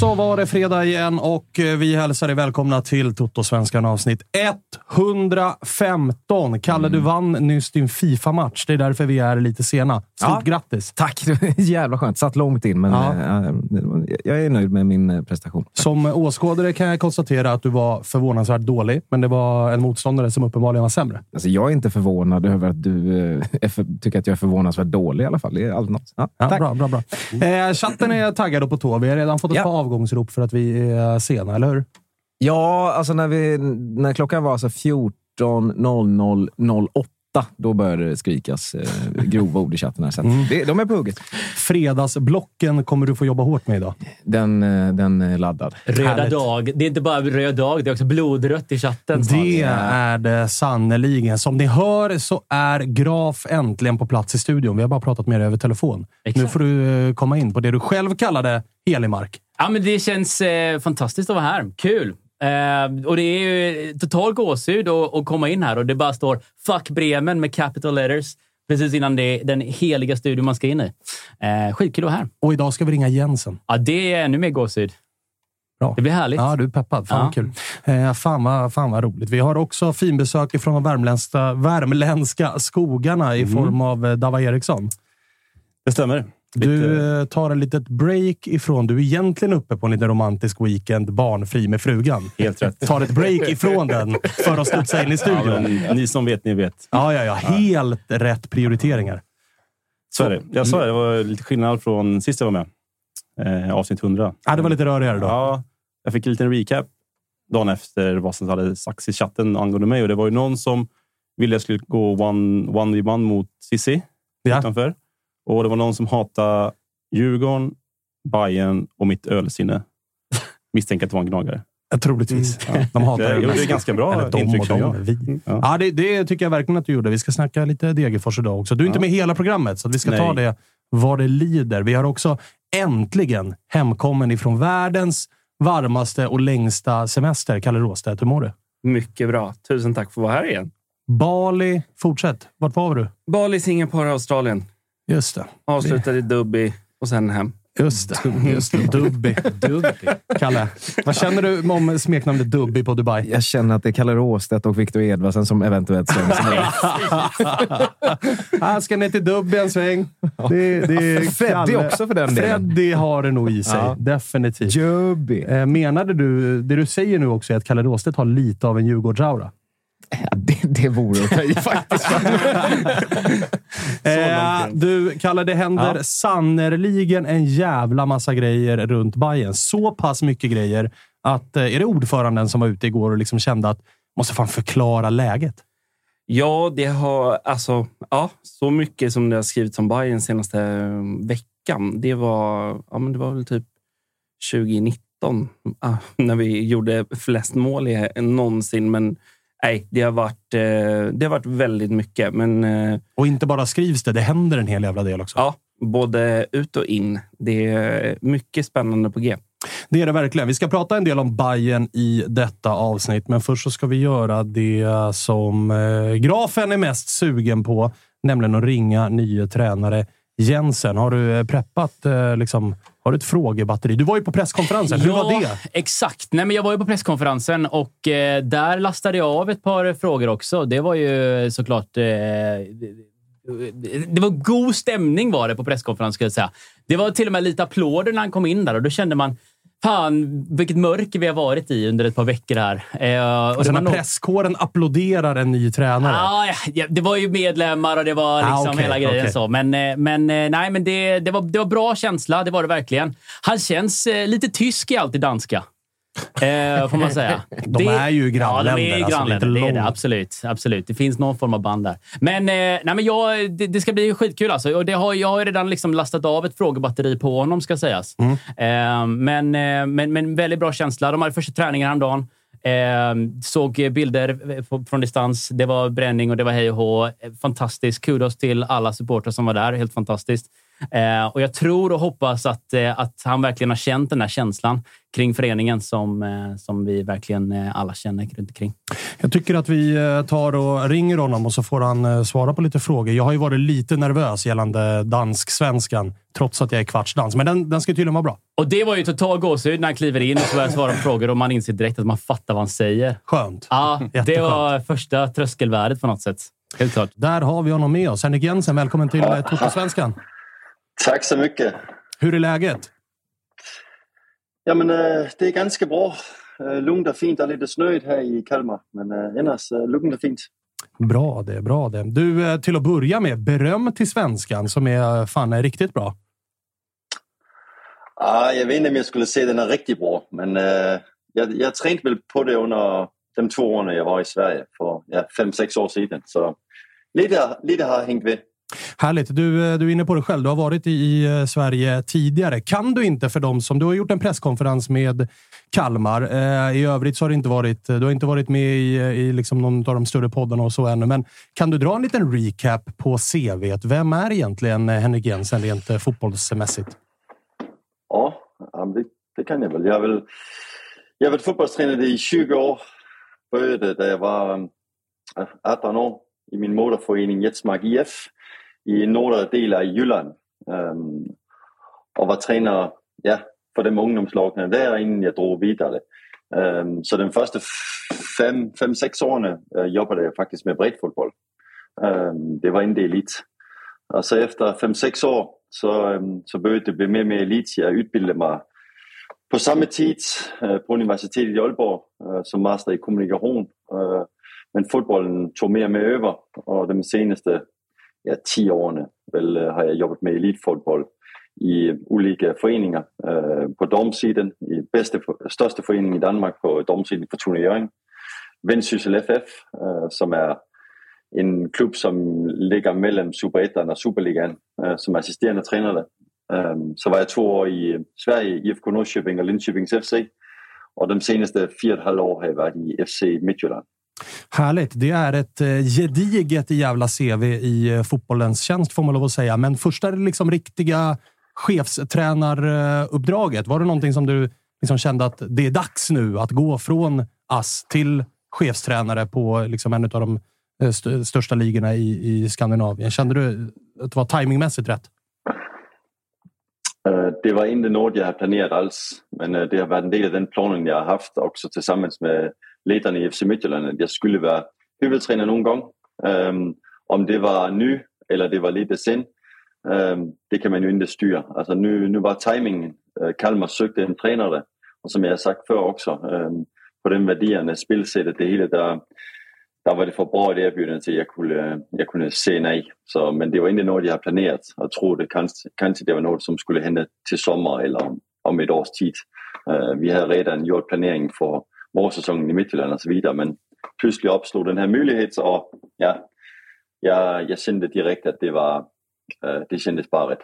Så var det fredag igen och eh, vi hälsar er välkomna till Toto-svenskan avsnitt 115. Kalle, Mm. du vann nyss din Fifa-match. Det är därför vi är lite sena. Stort Ja. grattis! Tack! Jävla skönt. Satt långt in, men Ja. eh, jag är nöjd med min eh, prestation. Som åskådare kan jag konstatera att du var förvånansvärt dålig, men det var en motståndare som uppenbarligen var sämre. Alltså, jag är inte förvånad över att du för, tycker att jag är förvånansvärt dålig i alla fall. Det är aldrig något. Ja, Ja, tack. bra, bra, bra. Eh, chatten är taggad och på tå. Vi har redan fått ett Ja. par avgångsrop för att vi är sena, eller hur? Ja, alltså när, vi, när klockan var alltså 14.00.08 då började det skrikas eh, grova ord i chatten. Här, så att det, de är på hugget. Fredagsblocken kommer du få jobba hårt med idag. Den, eh, den är laddad. Röda Härligt. dag. Det är inte bara röd dag, det är också blodrött i chatten. Det är det sannerligen. Som ni hör så är Graf äntligen på plats i studion. Vi har bara pratat med dig över telefon. Exakt. Nu får du eh, komma in på det du själv kallade helig mark. Ja, men det känns eh, fantastiskt att vara här. Kul! Eh, och det är ju total gåshud att komma in här och det bara står “Fuck Bremen” med capital letters precis innan det är den heliga studion man ska in i. Eh, skitkul att vara här. Och idag ska vi ringa Jensen. Ja, det är ännu mer gåshud. Bra. Det blir härligt. Ja, du är peppad. Fan Ja. vad kul. Eh, fan, vad, fan vad roligt. Vi har också finbesök från de värmländska, värmländska skogarna i form av eh, Dava Eriksson. Det stämmer. Du eh, tar en litet break ifrån... Du är egentligen uppe på en liten romantisk weekend, barnfri med frugan. Helt rätt. Tar ett break ifrån den för att studsa in i Ja, studion. men ni som vet, ni vet. Ja, ja, ja. Helt rätt prioriteringar. Så är det. Jag sa det, det var lite skillnad från sist jag var med. Eh, avsnitt 100. Ja, det var lite rörigare då. Ja, jag fick en liten recap dagen efter vad som hade sagts i chatten angående mig. Och det var ju någon som ville jag skulle gå one, one v one mot Sissi Ja. utanför. Och det var någon som hatade Djurgården, Bayern och mitt ölsinne. Misstänker att det var en gnagare. Troligtvis. De hatar det gjorde mest. ganska bra de intryck, och de, jag. vi. Ja. Ja, det, det tycker jag verkligen att du gjorde. Vi ska snacka lite Degerfors idag också. Du är inte Ja. med i hela programmet, så att vi ska ta Nej. det vad det lider. Vi har också äntligen hemkommen ifrån världens varmaste och längsta semester. Kalle Råstedt, hur mår du? Mycket bra. Tusen tack för att vara här igen. Bali, fortsätt. Vart var du? Bali, Singapore, Australien. Just det. Avslutade i Dubai och sen hem. Just det. Just det. Dubby. Dubby. Kalle, vad känner du om smeknamnet Dubby på Dubai? Jag känner att det är Kalle Råstedt och Viktor Edvardsen som eventuellt slängs Han ska ner till Dubby en sväng. Det, det är Freddy också för den delen. Freddy har det nog i sig. Ja. Definitivt. Jubby. Eh, Menade du, det du säger nu också är att Kalle Råstedt har lite av en Djurgårdsaura? Ja, det, det vore att ta i faktiskt. Eh, du, Kalle, det händer Ja. sannerligen en jävla massa grejer runt Bayern. Så pass mycket grejer att... Eh, är det ordföranden som var ute igår och liksom kände att måste fan förklara läget? Ja, det har alltså, ja, så mycket som det har skrivits om Bayern senaste eh, veckan. Det var, ja, men det var väl typ 2019 ah, när vi gjorde flest mål i, någonsin. Men nej, det har varit, eh, det har varit väldigt mycket. Men eh, Och inte bara skrivs det, det händer en hel jävla del också. ja, både ut och in. Det är mycket spännande på G. Det är det verkligen. Vi ska prata en del om Bayern i detta avsnitt, men först så ska vi göra det som eh, Grafen är mest sugen på, nämligen att ringa nye tränare Jensen. Har du eh, preppat eh, liksom, har du ett frågebatteri? Du var ju på presskonferensen. Hur var det? Exakt. Nej, men jag var ju på presskonferensen och eh, där lastade jag av ett par frågor också. Det var ju såklart... Eh, det var god stämning var det på presskonferensen, ska jag säga. Det var till och med lite applåder när han kom in där och då kände man Fan, vilket mörker vi har varit i under ett par veckor här. Eh, och det var när nog- presskåren applåderar en ny tränare. Ja, ja, det var ju medlemmar och det var liksom Ah, okej, hela grejen okej. så. Men, eh, men eh, nej, men det, det, var, det var bra känsla. Det var det verkligen. Han känns eh, lite tysk i allt det danska. Eh, får man säga. De är ju grannländer, Ja, de är alltså, grannländer. lite det är det, absolut, absolut. Det finns någon form av band där. Men, eh, nej, men jag, det, det ska bli skitkul alltså. Och det har, jag har redan liksom lastat av ett frågebatteri på honom, ska sägas. Mm. Eh, men, eh, men, men väldigt bra känsla. De hade första träningen häromdagen. Eh, såg bilder från distans. Det var bränning och det var hej och hå. Fantastiskt. Kudos till alla supportrar som var där. Helt fantastiskt. Eh, och jag tror och hoppas att, eh, att han verkligen har känt den här känslan kring föreningen som, eh, som vi verkligen eh, alla känner runt omkring. Jag tycker att vi eh, tar och ringer honom och så får han eh, svara på lite frågor. Jag har ju varit lite nervös gällande dansk-svenskan, trots att jag är kvartsdans. Men den, den ska tydligen vara bra. Och det var ju total gåshud när han kliver in och så börjar svara på frågor och man inser direkt att man fattar vad han säger. Skönt. Ja, det Jätteskönt. var första tröskelvärdet på något sätt. Helt klart. Där har vi honom med oss. Henrik Jensen, välkommen till eh, Toto-svenskan. Tack så mycket. Hur är läget? Ja, men, eh, det är ganska bra. Uh, lugnt och fint. Det är lite snöigt här i Kalmar, men annars uh, lugnt och fint. Bra det, bra det. Du, eh, till att börja med, beröm till svenskan som är fan är riktigt bra. Ah, jag vet inte om jag skulle säga den är riktigt bra, men uh, jag, jag tränade väl på det under de två åren jag var i Sverige för ja, fem, sex år sedan. Så lite, lite har hängt med. Härligt. Du, eh, du är inne på det själv. Du har varit i, i eh, Sverige tidigare. Kan du inte för dem som... Du har gjort en presskonferens med Kalmar. Eh, I övrigt så har du inte varit, eh, du har inte varit med i, i liksom någon av de större poddarna och så ännu. Men kan du dra en liten recap på CV? Vem är egentligen Henrik Jensen rent fotbollsmässigt? Ja, det, det kan jag väl. Jag har väl jag har varit fotbollstränare i 20 år. Började där jag var 18 år i min moderförening Jetsmark IF i norra delar av Jylland. Um, och var tränare ja, för de ungdomslagen där innan jag drog vidare. Um, så de första fem, fem sex åren uh, øh, jobbade jag faktiskt med breddfotboll. Um, det var inte elit. Och så efter fem, sex år så, um, så började det bli mer och mer elit. Jag utbildade mig på samma tid uh, på universitetet i Aalborg uh, som master i kommunikation. Uh, men fotbollen tog mer och mer över och de senaste ja, tio år väl, eh, har jag jobbat med elitfotboll i olika föreningar. Äh, på damsidan, i bästa, största föreningen i Danmark på damsidan för turnering. Vendsyssel FF äh, eh, som är en klubb som ligger mellan Superettan och Superligan äh, som assisterande tränare. Ehm, så var jag två år i Sverige, IFK Norrköping och Linköpings FC. Och de senaste fyra och ett halvt år har jag varit i FC Midtjylland. Härligt. Det är ett eh, gediget jävla CV i eh, fotbollens tjänst får man lov att säga. Men första liksom riktiga chefstränaruppdraget, var det någonting som du liksom kände att det är dags nu att gå från ASS till chefstränare på liksom en av de eh, st- största ligorna i, i Skandinavien? Kände du att det var timingmässigt rätt? Det var inte något jag hade planerat alls, men det har varit en del av den planen jag har haft också tillsammans med ledarna i FC Midtjylland, att jag skulle vara huvudtränare någon gång. Um, om det var nu eller det var lite sen, um, det kan man ju inte styra. Alltså nu, nu var tajmingen. Øh, Kalmar sökte en tränare och som jag har sagt förr också, um, på den värderande spelsättet, det hela, där, där var det för bra det erbjudande till att jag kunde, øh, jag kunde säga nej. Så, men det var inte något jag har planerat och trodde kanske, kanske det var något som skulle hända till sommar eller om, om ett års tid. Uh, vi hade redan gjort planering för vårsäsongen i Midtjylland och så vidare men plötsligt uppstod den här möjligheten och ja, jag, jag kände direkt att det var det kändes bara rätt.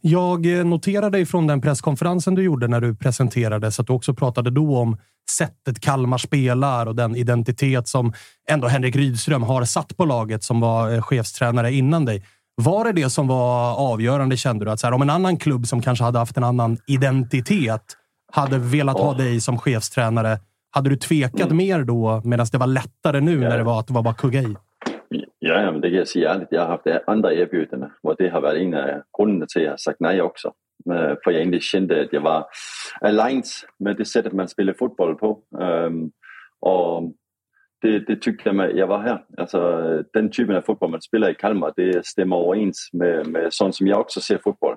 Jag noterade ifrån den presskonferensen du gjorde när du presenterades att du också pratade då om sättet Kalmar spelar och den identitet som ändå Henrik Rydström har satt på laget som var chefstränare innan dig. Var det det som var avgörande kände du? Att så här, om en annan klubb som kanske hade haft en annan identitet hade velat oh. ha dig som chefstränare, hade du tvekat mm. mer då medan det var lättare nu ja. när det var att det var bara kugga i? Ja, men det kan jag säga ärligt. Jag har haft andra erbjudanden och det har varit en av grunderna till att jag har sagt nej också. För jag kände att jag var aligned med det sättet man spelar fotboll på. Um, och det, det tyckte jag med, jag var här. Alltså, den typen av fotboll man spelar i Kalmar, det stämmer överens med, med sånt som jag också ser fotboll.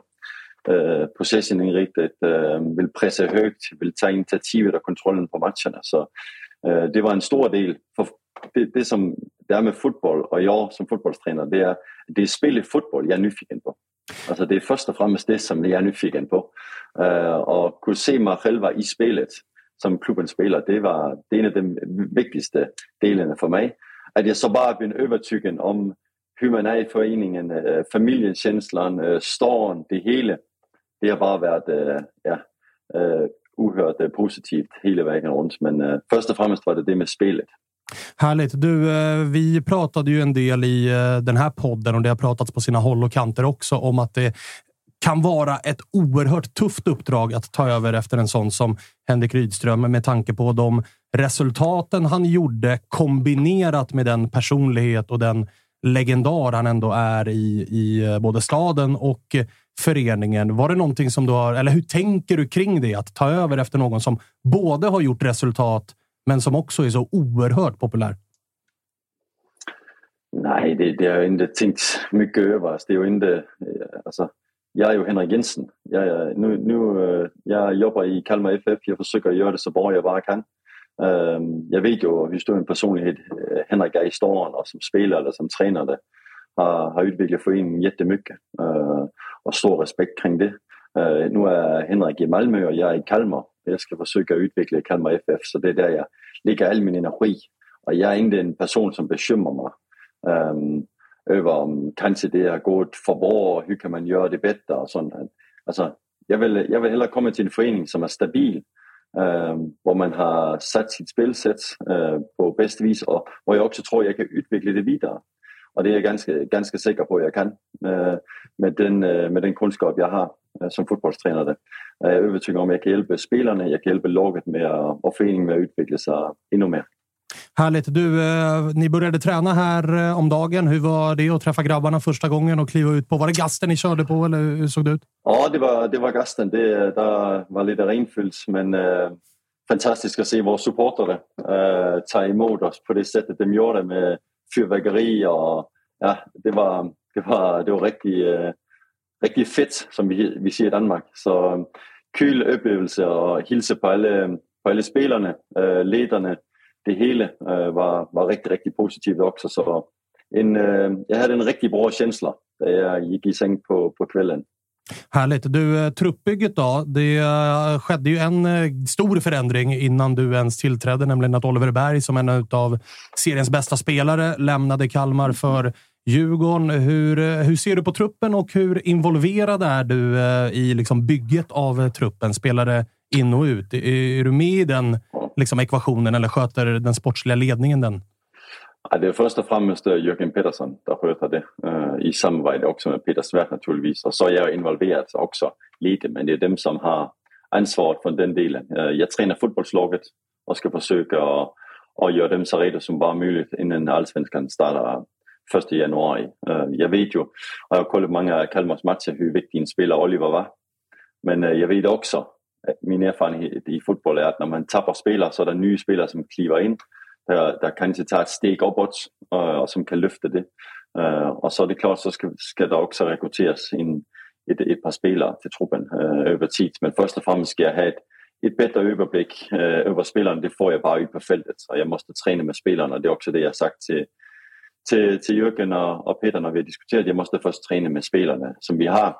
Øh, uh, possession-inriktat, øh, vill pressa högt, vill ta initiativet och kontrollen på matcherna. Så øh, det var en stor del. För det, det som det är med fotboll och jag som fotbollstränare, det är, det är spelet fotboll jag är nyfiken på. Alltså det är först och främst det som jag är nyfiken på. Uh, och kunna se mig själva i spelet som klubben spelar, det var det en av de viktigaste delarna för mig. Att jag så bara blev övertygad om hur man är i föreningen, uh, familjekänslan, uh, stan, det hela. Det har bara varit uh, øh, ja, øh, uh, oerhört øh, positivt hela vägen runt. Men uh, först och främst var det det med spelet. Härligt. Du, vi pratade ju en del i den här podden och det har pratats på sina håll och kanter också om att det kan vara ett oerhört tufft uppdrag att ta över efter en sån som Henrik Rydström med tanke på de resultaten han gjorde kombinerat med den personlighet och den legendar han ändå är i, i eh, både staden och föreningen. Var det någonting som du har, eller hur tänker du kring det? Att ta över efter någon som både har gjort resultat men som också är så oerhört populär? Nej, det, det har jag inte tänkt mycket över. Alltså, det är ju inte, alltså, jag är ju Henrik Jensen. Jag, nu, nu, eh, jag jobbar i Kalmar FF. Jag försöker göra det så bra jag bara kan. Ehm, jag vet ju hur stor en personlighet eh, Henrik är i stan och som spelare eller som tränare. Har, har utvecklat föreningen jättemycket ehm, och stor respekt kring det. Øh, nu är Henrik i Malmö och jag är i Kalmar. Jag ska försöka utveckla Kalmar FF så det är där jag lägger all min energi. Och jag är inte en person som bekymrar mig øh, um, över om kanske det har gått för bra, hur kan man göra det bättre och sånt. Alltså, jag, vill, jag vill hellre komma till en förening som är stabil, øh, um, där man har satt sitt spelsätt uh, på bästa vis och där jag också tror jag kan utveckla det vidare. Och det är jag ganska, ganska säker på att jag kan uh, med, den, uh, med den kunskap jag har som fotbollstränare. Jag är övertygad om att jag kan hjälpa spelarna, jag kan hjälpa laget med, och föreningen med att utveckla sig ännu mer. Härligt! Du, eh, ni började träna här eh, om dagen. Hur var det att träffa grabbarna första gången och kliva ut på? Var det gasten ni körde på eller hur såg det ut? Ja, det var, det var gasten. Det där var lite regnfyllt men eh, fantastiskt att se våra supportrar eh, ta emot oss på det sättet de gjorde med fyrverkeri och ja, det var, det var, det var riktigt, eh, øh, riktigt fett som vi, vi säger i Danmark. Så øh, kul upplevelse och hälsa på alla, på alla spelarna, eh, øh, ledarna det hela äh, var, var riktigt, riktigt positivt också. Så en, äh, jag hade en riktigt bra känsla när jag gick i säng på, på kvällen. Härligt. Du, truppbygget då? Det skedde ju en stor förändring innan du ens tillträdde, nämligen att Oliver Berg som en av seriens bästa spelare lämnade Kalmar för Djurgården. Hur, hur ser du på truppen och hur involverad är du i liksom bygget av truppen? Spelare in och ut. Är, är du med i den liksom, ekvationen eller sköter den sportsliga ledningen den? Ja, det är först och främst eh, Jörgen Pettersson som sköter det eh, i samarbete också med Peter Svärd naturligtvis. Och så är jag involverad också lite, men det är dem som har ansvaret för den delen. Eh, jag tränar fotbollslaget och ska försöka att, göra dem så redo som bara möjligt innan allsvenskan startar 1 januari. Jag vet ju, och jag har kollat många Kalmars matcher, hur viktig en spelare Oliver var Men jag vet också, min erfarenhet i fotboll är att när man tappar spelare så är det nya spelare som kliver in, der, der kanske tar ett steg uppåt och, øh, och som kan lyfta det. Øh, uh, och så är det klart så ska, ska det också rekryteras in ett, ett par spelare till truppen øh, uh, över tid. Men först och främst ska jag ha ett, ett bättre överblick uh, över spelarna. Det får jag bara ut på fältet. Och jag måste träna med spelarna. Det är också det jag sagt till, till, till Jürgen och, och Peter när vi har diskuterat. Jag måste först träna med spelarna som vi har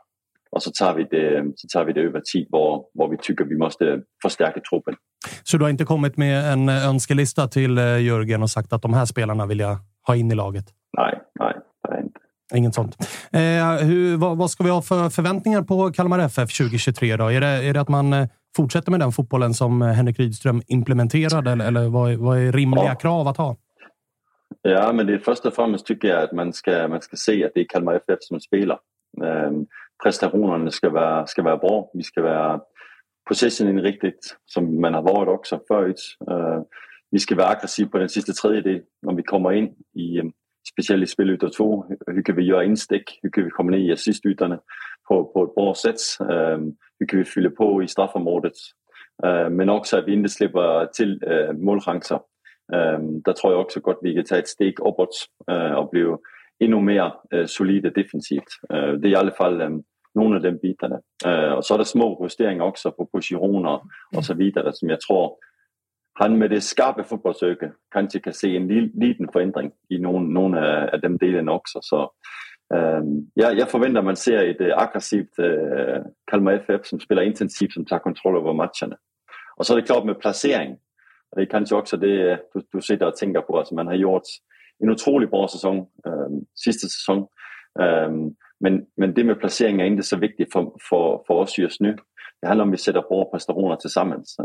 och så tar vi det, så tar vi det över tid var, var vi tycker vi måste förstärka truppen. Så du har inte kommit med en önskelista till Jörgen och sagt att de här spelarna vill jag ha in i laget? Nej, nej, det är inte. Inget sånt. Eh, hur, vad, vad, ska vi ha för förväntningar på Kalmar FF 2023? Då? Är, det, är det att man fortsätter med den fotbollen som Henrik Rydström implementerade eller, eller vad, vad är rimliga ja. krav att ha? Ja, men det först och främst tycker jag att man ska, man ska se att det är Kalmar FF som spelar. Um, prestationerna ska vara, ska vara bra. Vi ska vara possession-inriktigt som man har varit också förut. Uh, øh, vi ska vara aggressiva på den sista tredjedel när vi kommer in i øh, speciellt i spel utav två. Hur kan vi göra instick? Hur kan vi komma ner i assistytorna på, på ett bra sätt? Uh, øh, hur kan vi fylla på i straffområdet? Uh, men också att vi inte släpper till uh, målchanser. Uh, där tror jag också gott vi kan ta ett steg uppåt uh, och bli ännu mer uh, solida defensivt. Uh, det är i alla fall um, några av de bitarna. Øh, och så är det små justeringar också på positioner och så vidare som jag tror han med det skarpa fotbollsögat kanske kan se en liten förändring i någon, någon av de delarna också. Så, øh, um, ja, jag förväntar man ser ett uh, øh, aggressivt uh, Kalmar FF som spelar intensivt, som tar kontroll över matcherna. Och så är det klart med placering. Det är kanske också det du, du sitter och tänker på. Alltså man har gjort en otroligt bra säsong um, sista säsong. Um, men, men det med placering är inte så viktigt för, för, för oss just nu. Det handlar om att vi sätter bra prestationer tillsammans.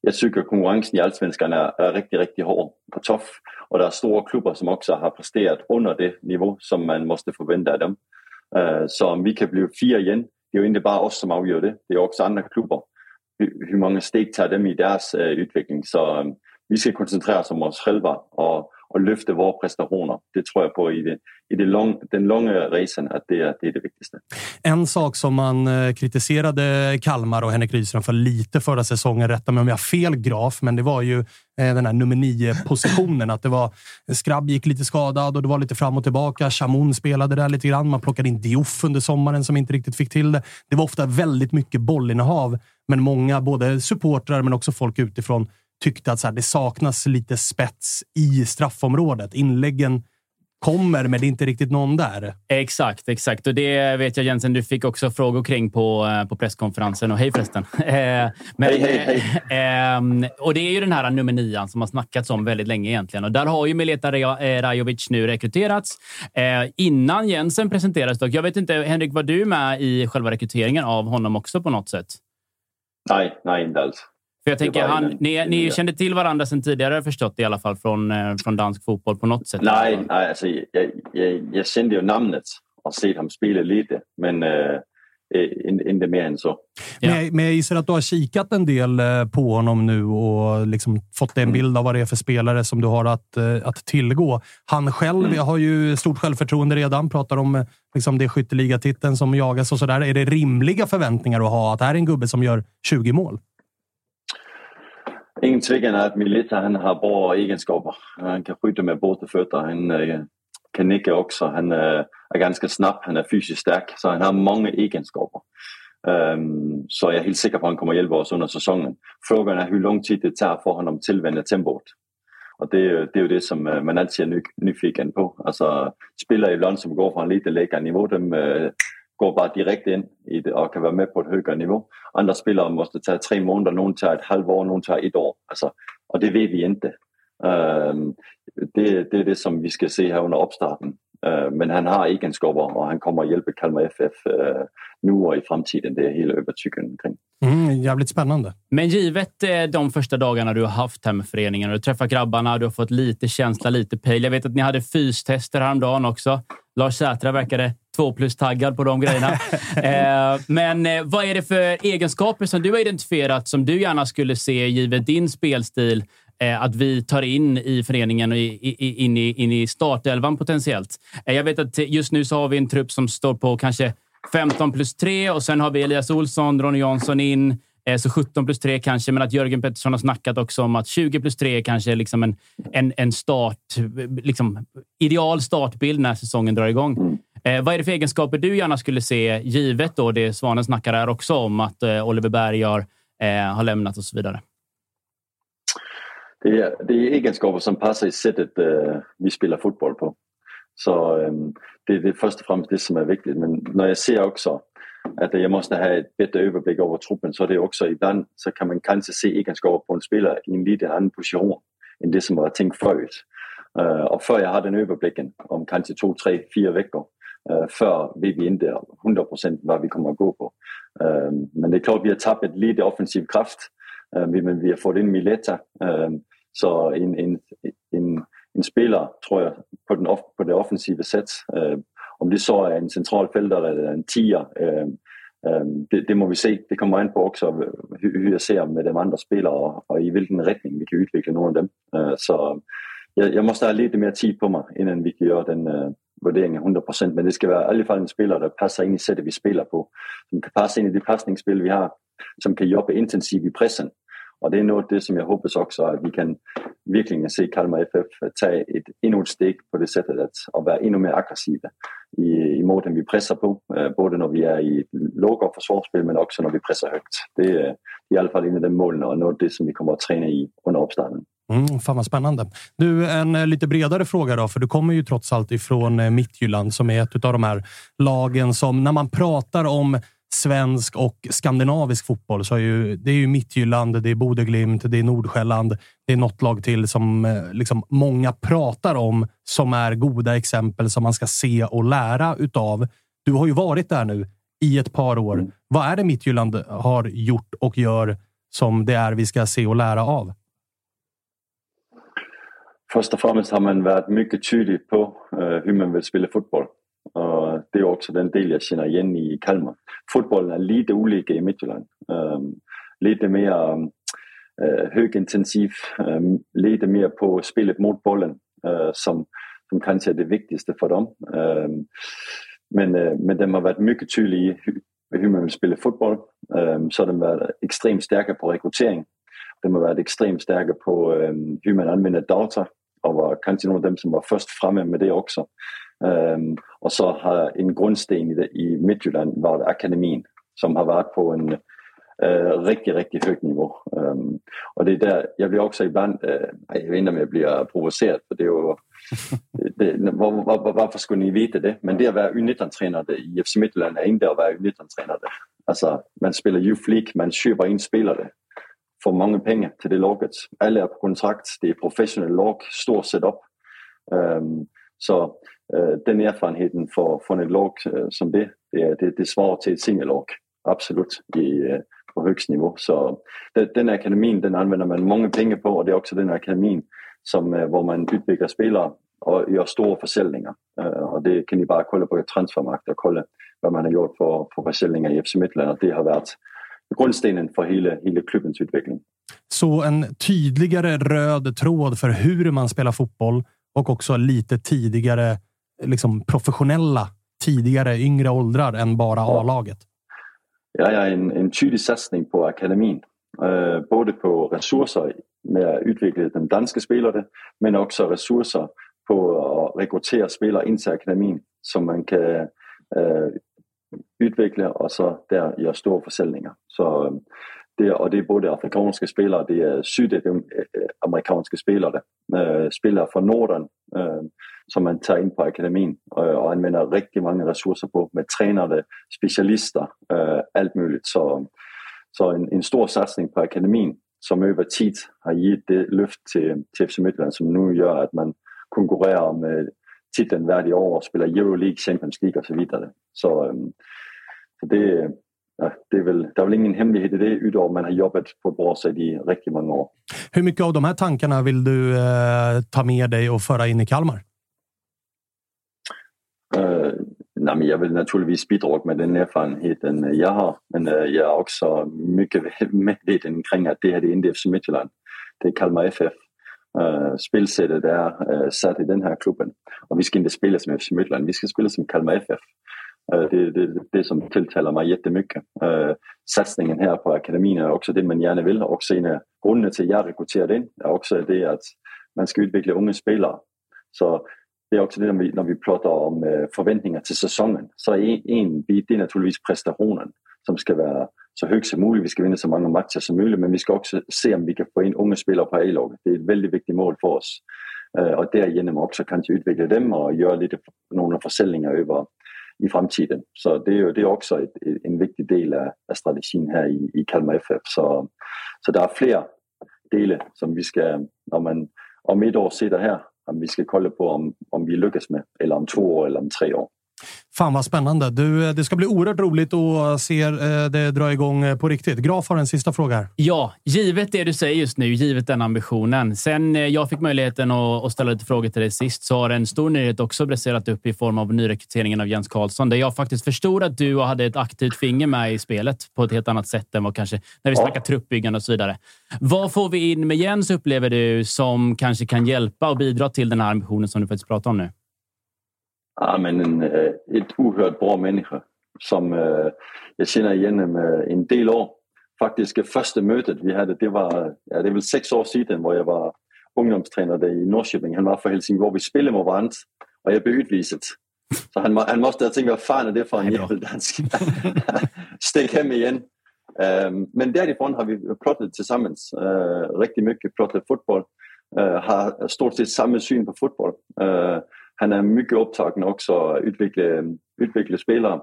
Jag tycker konkurrensen i Allsvenskan är, är riktigt, riktigt hård och tuff. Och det är stora klubbar som också har presterat under det nivå som man måste förvänta dem. Øh, så om vi kan bli fyra igen, det är ju inte bara oss som avgör det, det är också andra klubbar. Hur, många steg tar dem i deras øh, utveckling? Så vi ska koncentrera oss om oss själva och och lyfta våra prestationer. Det tror jag på i, det, i det lång, den långa resan, att det, det är det viktigaste. En sak som man eh, kritiserade Kalmar och Henrik Rydström för lite förra säsongen, rätta mig om jag har fel graf, men det var ju eh, den här nummer nio-positionen. Att det var Skrabb gick lite skadad och det var lite fram och tillbaka. Chamon spelade där lite grann. Man plockade in Diouf under sommaren som inte riktigt fick till det. Det var ofta väldigt mycket bollinnehav, men många, både supportrar men också folk utifrån, tyckte att så här, det saknas lite spets i straffområdet. Inläggen kommer, men det är inte riktigt någon där. Exakt, exakt. Och det vet jag Jensen, du fick också frågor kring på, eh, på presskonferensen. Och hej förresten. Eh, men, hej, hej, hej. Ehm, och det är ju den här nummer nian som har snackats om väldigt länge egentligen. Och där har ju Mileta eh, Rajovic nu rekryterats. Innan Jensen presenterades dock. Jag vet inte, Henrik, var du med i själva rekryteringen av honom också på något sätt? Nej, nej, inte alls. För jag tänker, han, ni, ni kände till varandra sedan tidigare förstått i alla fall från, eh, från dansk fotboll på något sätt? Nej, nej alltså, jag, jag, jag kände ju namnet och sett honom spela lite, men äh, inte mer än så. Ja. Men, men jag gissar att du har kikat en del eh, på honom nu och liksom fått en mm. bild av vad det är för spelare som du har att, att tillgå. Han själv mm. har ju stort självförtroende redan. Pratar om liksom det skytteligatiteln som jagas och sådär. Är det rimliga förväntningar att ha att det här är en gubbe som gör 20 mål? Ingen tvekan är att Milita han har bra egenskaper. Han kan skjuta med båda fötter. Han øh, kan nicka också. Han øh, är ganska snabb. Han är fysiskt stark. Så han har många egenskaper. Um, så jag är helt säker på att han kommer hjälpa oss under säsongen. Frågan är hur lång tid det tar för honom att tillvänja tempot. Och det är, det är ju det som man alltid är ny, nyfiken på. Alltså, spelare ibland som går från lite lägre nivå, de går bara direkt in i det och kan vara med på ett högre nivå. Andra spelare måste ta tre månader, någon tar ett halvår, någon tar ett år. Alltså, och det vet vi inte. Det, det, är det som vi ska se här under uppstarten. Uh, men han har egenskaper och han kommer att hjälpa Kalmar FF øh, nu och i framtiden. Det är hela övertygelsen kring. Mm, jävligt spännande. Men givet eh, de första dagarna du har haft här med föreningen och du träffat grabbarna, du har fått lite känsla, lite pejl. Jag vet att ni hade fystester häromdagen också. Lars Sätra verkade två plus-taggad på de grejerna. eh, men eh, vad är det för egenskaper som du har identifierat som du gärna skulle se, givet din spelstil, eh, att vi tar in i föreningen och i, i, in, i, in i startelvan potentiellt? Eh, jag vet att just nu så har vi en trupp som står på kanske 15 plus 3 och sen har vi Elias Olsson, Ronny Jansson in. Eh, så 17 plus 3 kanske, men att Jörgen Pettersson har snackat också om att 20 plus 3 kanske är liksom en, en, en start, liksom, ideal startbild när säsongen drar igång. Eh, vad är det för egenskaper du gärna skulle se, givet då det Svanen snackar här också om att eh, Oliver Berg har, eh, har lämnat och så vidare? Det är, det är egenskaper som passar i sättet eh, vi spelar fotboll på. Så um, det, det är först och främst det som är viktigt. Men när jag ser också att jag måste ha ett bättre överblick över truppen så är det också ibland så kan man kanske se egenskaper på en spelare i en lite annan position än det som var tänkt förut. Uh, och för jag har den överblicken om kanske två, tre, fyra veckor Eh, för vi inte 100% vad vi kommer att gå på. Ehm, men det är klart vi har tappat lite offensiv kraft. Ehm, men vi har fått in Mileta. Ehm, så en, en, en, en spelare tror jag på, den, på det offensiva sätt om det så är en centralfältare eller en tia, det, det, må vi se. Det kommer an på också hur, hur jag ser med de andra spelarna och, och, i vilken riktning vi kan utveckla någon av dem. Så jag, jag, måste ha lite mer tid på mig innan vi kan göra den øh, uh, värderingen 100% men det ska vara i alla fall en spelare som passar in i sättet vi spelar på. Som kan passa in i det passningsspel vi har, som kan jobba intensivt i pressen och det är något det som jag hoppas också att vi kan verkligen se Kalmar FF ta ett ännu ett steg på det sättet att, att vara ännu mer aggressiva i, øh, i måten vi pressar på. Både när øh, vi är i låga försvarsspel men också när vi pressar högt. Det är i alla fall en av de målen och något det som vi kommer att träna i under uppstarten. Mm, fan vad spännande. Du, en eh, lite bredare fråga då, för du kommer ju trots allt ifrån eh, Mittjylland som är ett av de här lagen som när man pratar om svensk och skandinavisk fotboll så är ju, det är ju Mittjylland, det är Bodeglimt, det är Nordsjälland. Det är något lag till som eh, liksom många pratar om som är goda exempel som man ska se och lära utav. Du har ju varit där nu i ett par år. Mm. Vad är det Mittjylland har gjort och gör som det är vi ska se och lära av? Först och främst har man varit mycket tydlig på uh, hur man vill spela fotboll. Och det är också den del jag känner igen i Kalmar. Fotbollen är lite olika i Midtjylland. Um, lite mer eh, högintensiv, um, lite mer på spelet mot bollen uh, som, som kanske är det viktigaste för dem. Um, men, uh, men de har varit mycket tydliga i hur, hur man vill spela fotboll. så de har varit extremt starka på rekrytering. De har varit extremt starka på hur man använder data och var kanske några av dem som var först framme med det också. Um, och så har en grundsten i, det, i Midtjylland varit akademin som har varit på en uh, riktigt, riktigt hög nivå. Um, och det är där, jag blir också ibland, uh, jag vet inte om jag blir provocerad för det är ju, det, var, var, varför skulle ni veta det? Men det att vara U19-tränare i FC Midtjylland är inte att vara U19-tränare. Alltså, man spelar ju flik, man köper in spelare får många pengar till det laget. Alla är på kontrakt, det är professionellt lag, stor setup. Um, så uh, den erfarenheten för, från ett lag uh, øh, som det, det, det, det svarar till ett singellag. Absolut, i, uh, på högst nivå. Så det, den akademin den använder man många pengar på och det är också den akademin som, var man utvecklar spelare och gör stora försäljningar. och det kan ni bara kolla på transfermarkt och kolla vad man har gjort för, för försäljningar i FC Midtjylland. Det har varit grundstenen för hela, hela klubbens utveckling. Så en tydligare röd tråd för hur man spelar fotboll och också lite tidigare liksom professionella, tidigare yngre åldrar än bara A-laget. Ja, ja en, en tydlig satsning på akademin. Uh, både på resurser med att utveckla de danska spelare men också resurser på att rekrytera spelare in till akademin som man kan uh, utveckla och så där göra stora försäljningar. Så øh, det, och det är både afrikanska spelare, det är sydamerikanska spelare, äh, spelare från Norden äh, som man tar in på akademin och, och använder riktigt många resurser på med tränare, specialister, øh, äh, allt möjligt. Så, så en, en stor satsning på akademin som över tid har gett det lyft till, till FC Midtjylland som nu gör att man konkurrerar med titeln varje år och spelar Euroleague, Champions League och så vidare. Så, så det, ja, det, är väl, det är väl ingen hemlighet i det, utöver man har jobbat på ett bra sätt i riktigt många år. Hur mycket av de här tankarna vill du eh, ta med dig och föra in i Kalmar? Uh, nej, men jag vill naturligtvis bidra med den erfarenheten jag har, men uh, jag är också mycket medveten kring att det här är inte FC Midtjylland. Det är Kalmar FF Øh, uh, spelsättet är uh, øh, satt i den här klubben. Och vi ska inte spela som FC Midtjylland, vi ska spela som Kalmar FF. Eh, øh, det, det, det som tilltalar mig jättemycket. Eh, satsningen här på akademin är också det man gärna vill. Också en av grunderna till att jag rekryterade in är också det att man ska utveckla unga spelare. Så det är också det när vi, när vi pratar om förväntningar till säsongen. Så är en, en bit det är naturligtvis prestationen som ska vara så hög som möjligt. Vi ska vinna så många matcher som möjligt men vi ska också se om vi kan få in unga spelare på A-laget. Det är ett väldigt viktigt mål för oss. Eh, och därigenom också kanske utveckla dem och göra lite några försäljningar över i framtiden. Så det är, ju, det är också ett, en viktig del av, av strategin här i, i Kalmar FF. Så, så det är fler delar som vi ska, när man om ett år sitter här, om vi ska kolla på om, om vi lyckas med, eller om två år eller om tre år. Fan vad spännande. Du, eh, det ska bli oerhört roligt att se eh, det dra igång eh, på riktigt. Graf har en sista fråga här. Ja, givet det du säger just nu, givet den ambitionen. Sen jag fick möjligheten att ställa lite frågor till dig sist så har en stor nyhet också briserat upp i form av nyrekryteringen av Jens Karlsson. Där jag faktiskt förstod att du hade ett aktivt finger med i spelet på ett helt annat sätt än vad kanske när vi snackar ja. truppbyggande och så vidare. Vad får vi in med Jens upplever du som kanske kan hjälpa och bidra till den här ambitionen som du faktiskt pratar om nu? Ja, men en, øh, ett oerhört bra människa som uh, jag känner igen med en del år. Faktiskt första mötet vi hade, det var, ja, det är väl sex år sedan var jag var ungdomstränare i Norrköping. Han var för Helsingborg. Vi spelade med varandra och jag blev utvisad. Så han, han måste ha tänkt, vad fan är det för en jävel dansk? Stick hem igen. Um, men därifrån har vi pratat tillsammans uh, riktigt mycket, pratat fotboll. Uh, har stort sett samma syn på fotboll. Uh, han är mycket upptagen också att utveckla, utveckla spelare.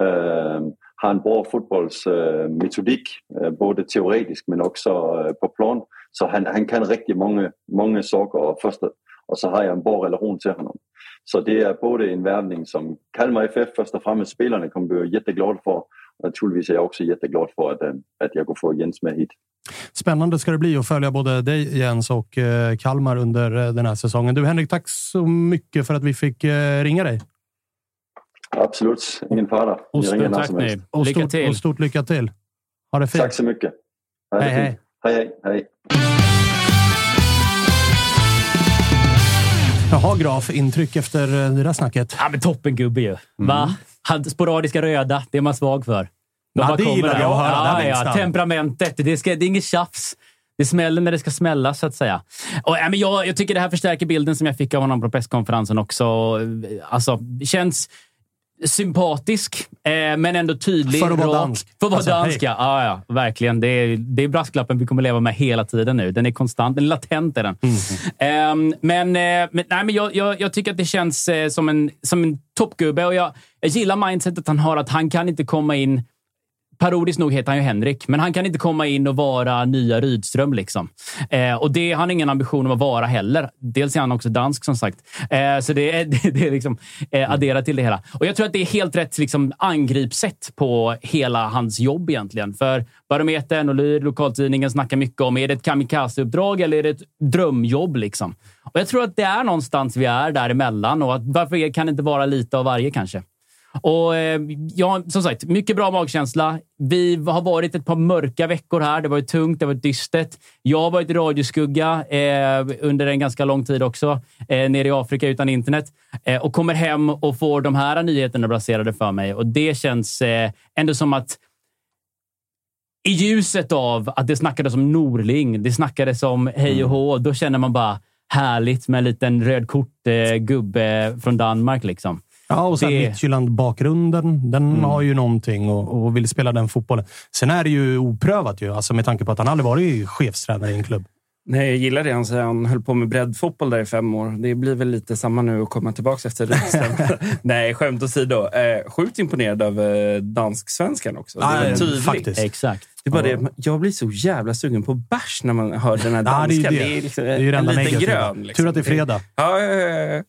Uh, har en bra fotbollsmetodik, uh, både teoretiskt men också uh, på plan. Så han, han kan riktigt många, många saker och, första, och så har jag en bra relation till honom. Så det är både en värvning som Kalmar FF först och främst spelarna kommer bli jätteglada för. Naturligtvis är jag också jätteglad för att, att jag går få Jens med hit. Spännande ska det bli att följa både dig Jens och eh, Kalmar under eh, den här säsongen. Du Henrik, tack så mycket för att vi fick eh, ringa dig. Absolut, ingen fara. Och stort, tack nu. Och lycka stort, till. Och stort lycka till. Ha det fint. Tack så mycket. Hej, hej. hej, hej, hej. Jaha, Graf. Intryck efter det där snacket? Ja, men toppen gubbe ju. Mm. Sporadiska röda, det är man svag för. De ja, det gillar jag att höra. Ja, ja, temperamentet. Det, ska, det är inget tjafs. Det smäller när det ska smälla, så att säga. Och, ja, men jag, jag tycker det här förstärker bilden som jag fick av honom på presskonferensen också. Alltså, känns sympatisk, eh, men ändå tydlig. För att vara dansk. För att vara alltså, dansk, ja. ja. ja. Verkligen. Det är, det är brasklappen vi kommer leva med hela tiden nu. Den är konstant. Den är latent. Är den. Mm. Eh, men eh, men, nej, men jag, jag, jag, tycker att det känns eh, som en, som en toppgubbe och jag, jag gillar mindsetet han har. Att han kan inte komma in Parodiskt nog heter han ju Henrik, men han kan inte komma in och vara nya Rydström. Liksom. Eh, och det har han ingen ambition om att vara heller. Dels är han också dansk som sagt. Eh, så det är, det är liksom, eh, adderat till det hela. Och Jag tror att det är helt rätt liksom, angreppssätt på hela hans jobb egentligen. För Barometern och Lyr, lokaltidningen, snackar mycket om är det ett kamikazeuppdrag eller är det ett drömjobb. Liksom. Och Jag tror att det är någonstans vi är däremellan och att varför kan det inte vara lite av varje kanske? Och eh, ja, som sagt, mycket bra magkänsla. Vi har varit ett par mörka veckor här. Det var tungt, det var dystert. Jag har varit radioskugga eh, under en ganska lång tid också, eh, nere i Afrika utan internet. Eh, och kommer hem och får de här nyheterna baserade för mig. Och det känns eh, ändå som att i ljuset av att det snackades om Norling, det snackades om hej och hå, då känner man bara härligt med en liten röd kort-gubbe eh, från Danmark. Liksom. Ja, och sen det... Midtjylland-bakgrunden. Den mm. har ju någonting och, och vill spela den fotbollen. Sen är det ju oprövat ju, alltså med tanke på att han aldrig varit chefstränare i en klubb. Nej, jag gillar det han säger. Han höll på med breddfotboll där i fem år. Det blir väl lite samma nu att komma tillbaka efter riksdagen. Nej, skämt åsido. Eh, sjukt imponerad av eh, dansk-svenskan också. Det är tydligt. Faktiskt. Exakt. Det är bara det, jag blir så jävla sugen på bärs när man hör den här danska. Ja, det är ju det. det är, liksom, det är ju en liten grön. Liksom. Tur att det är fredag. Ja, ja, ja.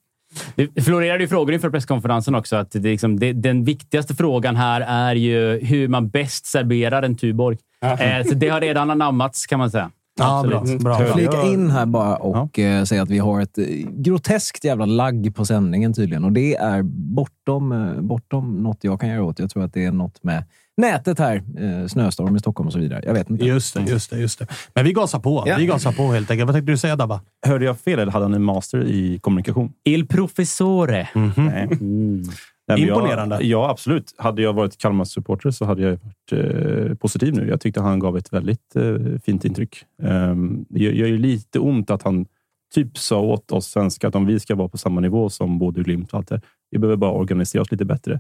Det florerade ju frågor inför presskonferensen också. Att det liksom, det, den viktigaste frågan här är ju hur man bäst serverar en Tuborg. Eh, så det har redan anammats kan man säga. Ja, bra. bra. Flika in här bara och ja. Eh, säga att vi har ett eh, groteskt jävla lagg på sändningen tydligen. Och det är bortom, eh, bortom något jag kan göra åt. Jag tror att det är något med nätet här. snöstorm i Stockholm och så vidare. Jag vet inte. Just det, just det. Just det. Men vi gasar på. Ja. Vi gasar på helt enkelt. Vad tänkte du säga Dabba? Hörde jag fel eller hade han en master i kommunikation? Il professore. Mm -hmm. mm. Nej, Imponerande. Jag, ja, absolut. Hade jag varit Kalmar-supporter så hade jag varit eh, positiv nu. Jag tyckte han gav ett väldigt eh, fint intryck. Um, det gör gör ju lite ont att han typ sa åt oss svenskar att om vi ska vara på samma nivå som Bodø Glimt och allt det, vi behöver bara organisera oss lite bättre.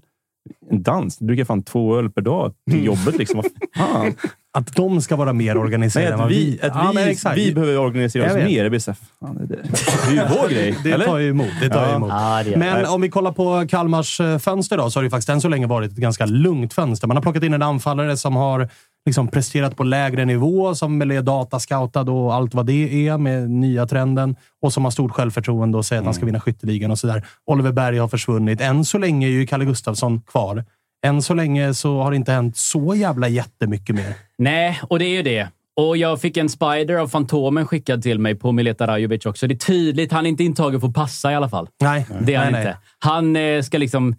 En dans. Du dricker fan två öl per dag till jobbet. Liksom. Vad fan? Att de ska vara mer organiserade Nej, än att vad vi, vi... att Ja, vi, men exakt. vi behöver organisera oss mer. Det blir så här, fan, det, det är ju vår grej. Det eller? tar ju emot. Det tar Ja. emot. Ja, det Men det. om vi kollar på Kalmars eh, fönster då, så har det ju faktiskt än så länge varit ett ganska lugnt fönster. Man har plockat in en anfallare som har liksom presterat på lägre nivå, som är datascoutad och allt vad det är med nya trenden och som har stort självförtroende och säger att han ska Mm. vinna skytteligan och sådär. Oliver Berg har försvunnit. Än så länge är ju Kalle Gustafsson kvar. Än så länge så har det inte hänt så jävla jättemycket mer. Nej, och det är ju det. Och jag fick en spider av Fantomen skickad till mig på Mileta Rajovic också. Det är tydligt. Han är inte intagen för att passa i alla fall. Nej, Det är han nej, inte. nej. Han eh, ska liksom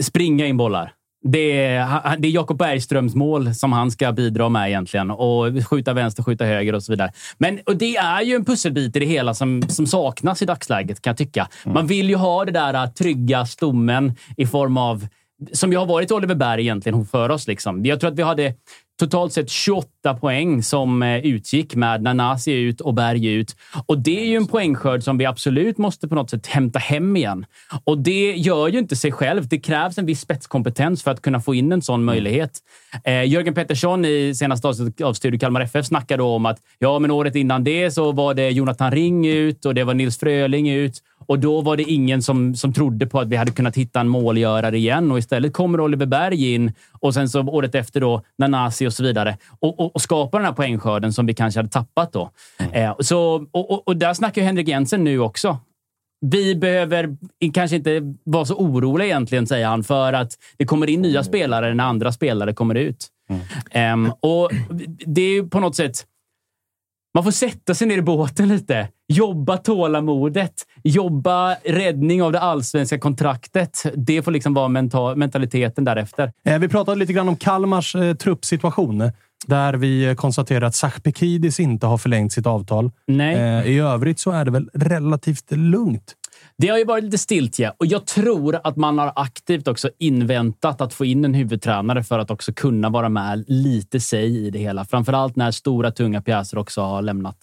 springa in bollar. Det är, det är Jakob Bergströms mål som han ska bidra med egentligen. Och skjuta vänster, skjuta höger och så vidare. Men och det är ju en pusselbit i det hela som, som saknas i dagsläget, kan jag tycka. Man vill ju ha det där äh, trygga stommen i form av som ju har varit Oliver Berg egentligen för oss. Liksom. Jag tror att vi hade totalt sett 28 poäng som eh, utgick med Nanasi ut och Berg ut. Och det är ju en poängskörd som vi absolut måste på något sätt hämta hem igen. Och det gör ju inte sig själv. Det krävs en viss spetskompetens för att kunna få in en sån möjlighet. Eh, Jörgen Pettersson i senaste avsnittet av Studio Kalmar FF snackade om att ja, men året innan det så var det Jonathan Ring ut och det var Nils Fröling ut. Och då var det ingen som, som trodde på att vi hade kunnat hitta en målgörare igen. Och istället kommer Oliver Berg in och sen så året efter då Nanasi och så vidare. Och, och, och skapar den här poängskörden som vi kanske hade tappat då. Eh, så, och, och, där snackar ju Henrik Jensen nu också. Vi behöver kanske inte vara så oroliga egentligen, säger han, för att det kommer in nya spelare när andra spelare kommer ut. Ehm, och det är ju på något sätt... Man får sätta sig ner i båten lite. Jobba tålamodet. Jobba räddning av det allsvenska kontraktet. Det får liksom vara mental, mentaliteten därefter. Eh, Vi pratade lite grann om Kalmars eh, truppsituation. Där vi eh, konstaterar att Sachpekidis inte har förlängt sitt avtal. Nej. Eh, I övrigt så är det väl relativt lugnt. Det har ju varit lite stiltje och jag tror att man har aktivt också inväntat att få in en huvudtränare för att också kunna vara med lite sig i det hela. Framförallt när stora, tunga pjäser också har lämnat.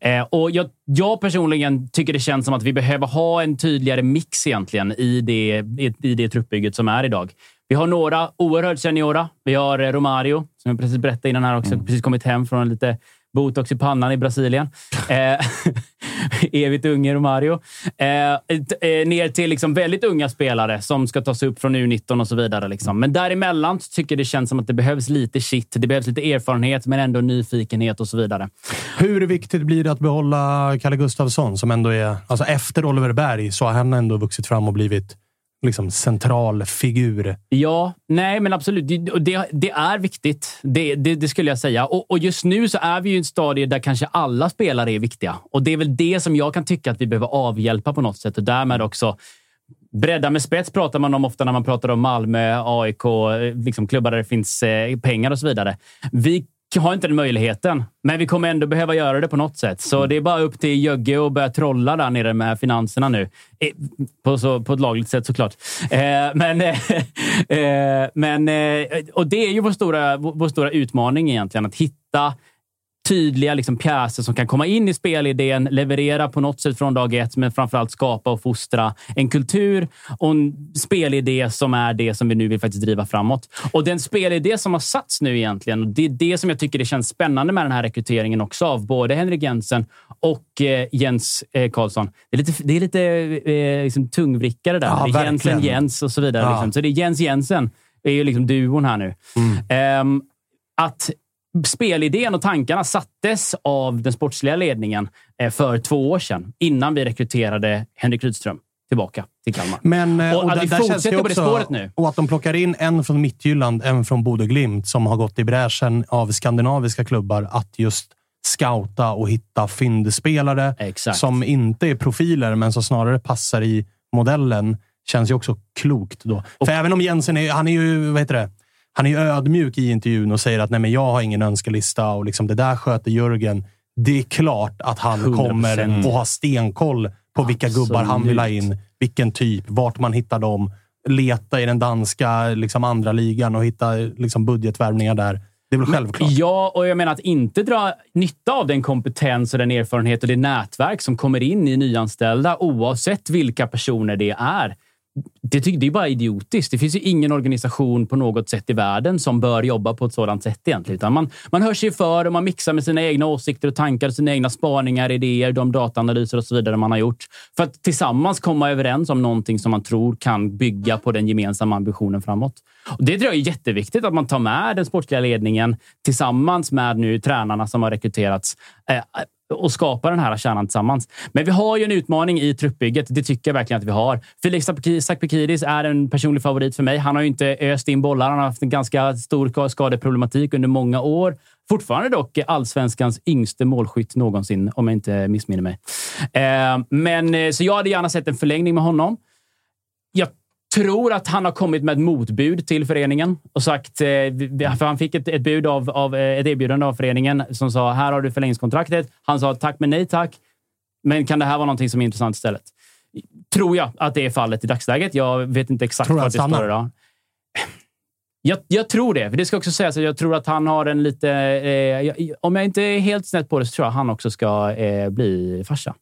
Eh, och jag, jag personligen tycker det känns som att vi behöver ha en tydligare mix egentligen i det, i, i det truppbygget som är idag. Vi har några oerhört seniora. Vi har eh, Romario, som jag precis berättade innan här också, precis kommit hem från lite botox i pannan i Brasilien. Eh, evigt unge Romario. Eh, eh, ner till liksom väldigt unga spelare som ska tas upp från U19 och så vidare. Liksom. Men däremellan så tycker jag det känns som att det behövs lite shit. Det behövs lite erfarenhet, men ändå nyfikenhet och så vidare. Hur viktigt blir det att behålla Kalle Gustafsson som ändå är... Alltså efter Oliver Berg så har han ändå vuxit fram och blivit liksom central figur. Ja, nej, men absolut. Det, det, det är viktigt. Det, det, det skulle jag säga. Och, och just nu så är vi ju i ett stadie där kanske alla spelare är viktiga. Och det är väl det som jag kan tycka att vi behöver avhjälpa på något sätt och därmed också Bredda med spets pratar man om ofta när man pratar om Malmö, AIK, liksom klubbar där det finns eh, pengar och så vidare. Vi har inte den möjligheten, men vi kommer ändå behöva göra det på något sätt. Så det är bara upp till Jögge att börja trolla där nere med finanserna nu. Eh, På, så, på ett lagligt sätt såklart. Eh, men, eh, eh, men, eh, och det är ju vår stora, vår stora utmaning egentligen. Att hitta tydliga liksom, pjäser som kan komma in i spelidén, leverera på något sätt från dag ett, men framförallt skapa och fostra en kultur och en spelidé som är det som vi nu vill faktiskt driva framåt. Och den spelidé som har satts nu egentligen, och det är det som jag tycker det känns spännande med den här rekryteringen också av både Henrik Jensen och eh, Jens eh, Karlsson. Det är lite, det är lite eh, liksom tungvrickare där. Ja, det är Jensen. Jens och så vidare. Ja. Liksom. Så det är Jens Jensen. Det är ju liksom duon här nu. Ehm, att spelidén och tankarna sattes av den sportsliga ledningen eh, för två år sedan, innan vi rekryterade Henrik Rydström tillbaka till Kalmar. Men, eh, Och att där- vi där känns fortsätter på det spåret nu. Och att de plockar in en från Midtjylland, en från Bodø Glimt som har gått i bräschen av skandinaviska klubbar att just scouta och hitta fyndspelare Exakt. som inte är profiler, men som snarare passar i modellen. Känns ju också klokt då. För även om Jensen är, han är ju, vad heter det? Han är ju ödmjuk i intervjun och säger att nej, men jag har ingen önskelista och liksom, det där sköter Jörgen. Det är klart att han 100%. kommer att ha stenkoll på vilka gubbar han vill ha in, vilken typ, vart man hittar dem. leta i den danska liksom, andra ligan och hitta liksom, budgetvärvningar där. Det är väl självklart. Ja, och jag menar att inte dra nytta av den kompetens och den erfarenhet och det nätverk som kommer in i nyanställda, oavsett vilka personer det är. Det, det är bara idiotiskt. Det finns ju ingen organisation på något sätt i världen som bör jobba på ett sådant sätt egentligen. Utan man, man hör sig för och man mixar med sina egna åsikter och tankar, sina egna spaningar, idéer, de dataanalyser och så vidare man har gjort. För att tillsammans komma överens om någonting som man tror kan bygga på den gemensamma ambitionen framåt. Och det tror jag är jätteviktigt att man tar med den sportsliga ledningen tillsammans med nu tränarna som har rekryterats. Eh, och skapa den här kärnan tillsammans. Men vi har ju en utmaning i truppbygget. Det tycker jag verkligen att vi har. Felix Sakpikidis är en personlig favorit för mig. Han har ju inte öst in bollar. Han har haft en ganska stor skadeproblematik under många år. Fortfarande dock allsvenskans yngste målskytt någonsin, om jag inte missminner mig. Eh, men, eh, så jag hade gärna sett en förlängning med honom. Tror att han har kommit med ett motbud till föreningen och sagt... Eh, för han fick ett, ett, bud av, av, ett erbjudande av föreningen som sa här har du förlängningskontraktet. Han sa tack men nej tack. Men kan det här vara någonting som är intressant istället? Tror jag att det är fallet i dagsläget. Jag vet inte exakt vad det står idag. Jag, jag, tror det. För det ska också sägas att jag tror att han har en lite... Eh, om jag inte är helt snett på det så tror jag att han också ska eh, bli farsa.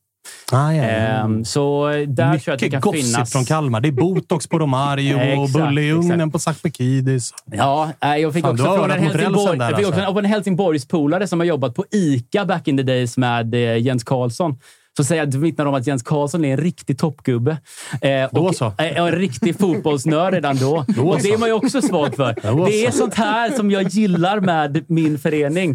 Ah, ja, ja. Um, så där Mycket tror jag att det kan finnas... från Kalmar. Det är botox på Romario och bulle i ugnen på Sakpekidis. Ja, jag fick Fan, också från en, Helsingborg, där, jag fick också alltså. en, av en Helsingborgspolare som har jobbat på ICA back in the days med eh, Jens Karlsson. Så säger jag, vittnar om att Jens Karlsson är en riktig toppgubbe. Eh, Då och, så. eh, en riktig fotbollsnörd redan då. Då och det är man ju också svag för. Det är så. sånt här som jag gillar med min förening.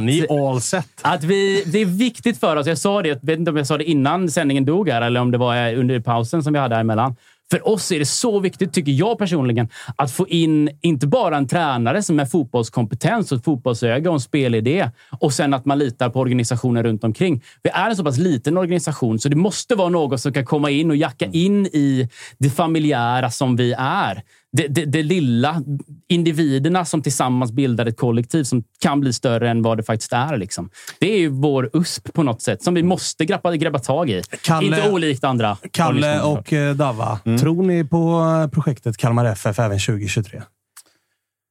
Ni Att- är all set. att vi, det är viktigt för oss. Jag sa det, jag vet inte om jag sa det innan sändningen dog här eller om det var under pausen som vi hade här emellan. För oss är det så viktigt, tycker jag personligen, att få in inte bara en tränare som är fotbollskompetens och fotbollsöga och en spelidé och sen att man litar på organisationen runt omkring. Vi är en så pass liten organisation så det måste vara något som kan komma in och jacka in i det familjära som vi är. Det, det, det lilla, individerna som tillsammans bildar ett kollektiv som kan bli större än vad det faktiskt är. Liksom. Det är ju vår USP på något sätt som vi måste grabba, grabba tag i. Kalle- Inte olikt andra. Kalle och eh, Dava, tror ni på eh, projektet Kalmar FF även 2023?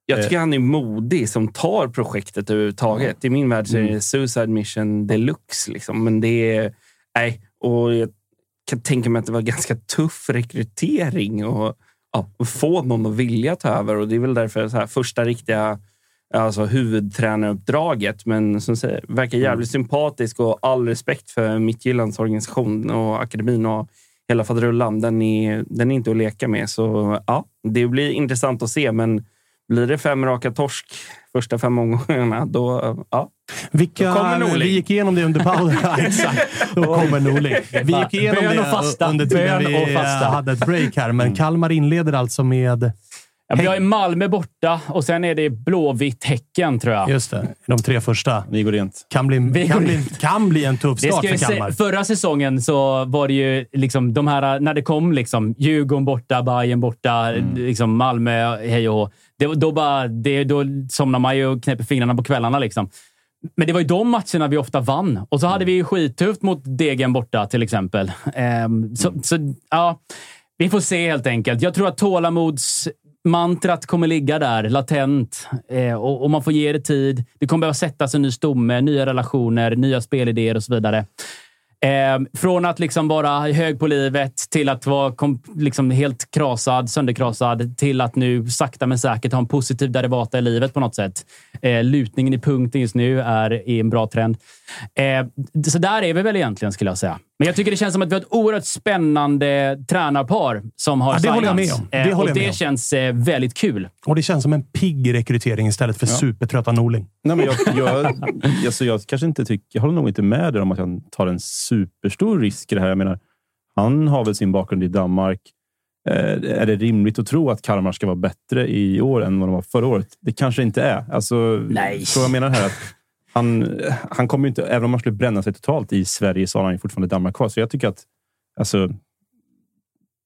Jag tycker han är modig som tar projektet överhuvudtaget. I min värld så är det suicide mission deluxe. Liksom. Men det är... Nej, och jag kan tänka mig att det var ganska tuff rekrytering och ja, få någon att vilja ta över. Och Det är väl därför så här, första riktiga alltså, huvudtränaruppdraget. Men som säger, verkar jävligt sympatisk och all respekt för Mittjyllands organisation och akademin och hela faderullan. Den är, den är inte att leka med. Så ja, det blir intressant att se. Men blir det fem raka torsk första fem omgångarna, då... Ja. Vilka, Då kommer Norling. vi gick igenom det under pausen. Exakt. Då kommer Norling. Vi gick igenom det under tiden vi hade ett break här, men Kalmar inleder alltså med... Ja, vi har ju Malmö borta och sen är det Blåvitt-Häcken, tror jag. Just det, de tre första. Ni går rent. Kan bli, Vi kan bli, kan bli en tuff start för Kalmar. förra säsongen så var det ju liksom de här, när det kom liksom Djurgården borta, Bayern borta, liksom Malmö, hej och hå. Då, bara, det, då somnar man ju och knäpper fingrarna på kvällarna. Liksom. Men det var ju de matcherna vi ofta vann. Och så hade vi ju skittufft mot Degen borta till exempel. Ehm, så, så ja, vi får se helt enkelt. Jag tror att Mantrat kommer ligga där, latent. Eh, och, och man får ge det tid. Det kommer behöva sättas en ny stomme, nya relationer, nya spelidéer och så vidare. Eh, från att liksom vara hög på livet till att vara kom, liksom helt krasad, sönderkrasad till att nu sakta men säkert ha en positiv derivata i livet på något sätt. Eh, lutningen i punkten just nu är i en bra trend. Eh, så där är vi väl egentligen, skulle jag säga. Men jag tycker det känns som att vi har ett oerhört spännande tränarpar som har Ja, det håller jag med om. Det Eh, håller och jag med det om. känns eh, väldigt kul. Och det känns som en pigg rekrytering istället för supertrötta Norling. Nej, men jag, jag, alltså jag kanske inte tycker... Jag håller nog inte med er om att han tar en superstor risk i det här. Jag menar, han har väl sin bakgrund i Danmark. Eh, är det rimligt att tro att Kalmar ska vara bättre i år än vad de var förra året? Det kanske inte är. Alltså, Nej. Så jag menar här att han, han kommer inte... Även om han skulle bränna sig totalt i Sverige så har han ju fortfarande Danmark kvar. Så jag tycker att... Alltså,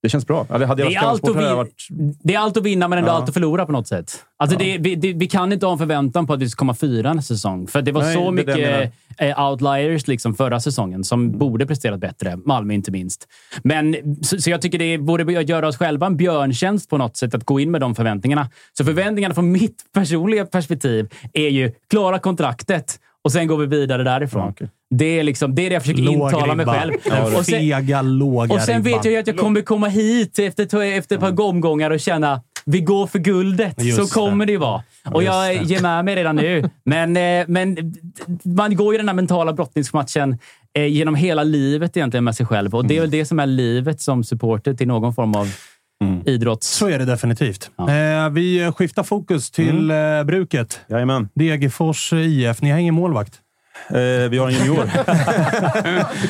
det känns bra. Hade jag Det är, allt att vinna, varit... det är allt att vinna, men ändå Ja. allt att förlora på något sätt. Alltså det, vi, det, vi kan inte ha en förväntan på att vi ska komma fyra nästa säsong. För det var Nej, så det mycket eh, outliers liksom förra säsongen som borde presterat bättre. Malmö inte minst. Men, så, så jag tycker det borde göra oss själva en björntjänst på något sätt att gå in med de förväntningarna. Så förväntningarna från mitt personliga perspektiv är ju klara kontraktet och sen går vi vidare därifrån. Okej. Det, är liksom, det är det jag försöker Låg intala mig ribba. själv. Den Och sen- fega, låga och sen vet ribban. jag ju att jag kommer komma hit efter, efter ett par omgångar och känna vi går för guldet. Just så kommer det. ju vara. Och jag ger med mig redan nu. Men, eh, men man går ju den här mentala brottningsmatchen eh, genom hela livet egentligen med sig själv. Och det är väl det som är livet som supporter till någon form av idrotts... Så är det definitivt. Eh, vi skiftar fokus till eh, bruket. Jajamän. Degerfors IF. Ni har ingen målvakt. Eh, vi har en junior.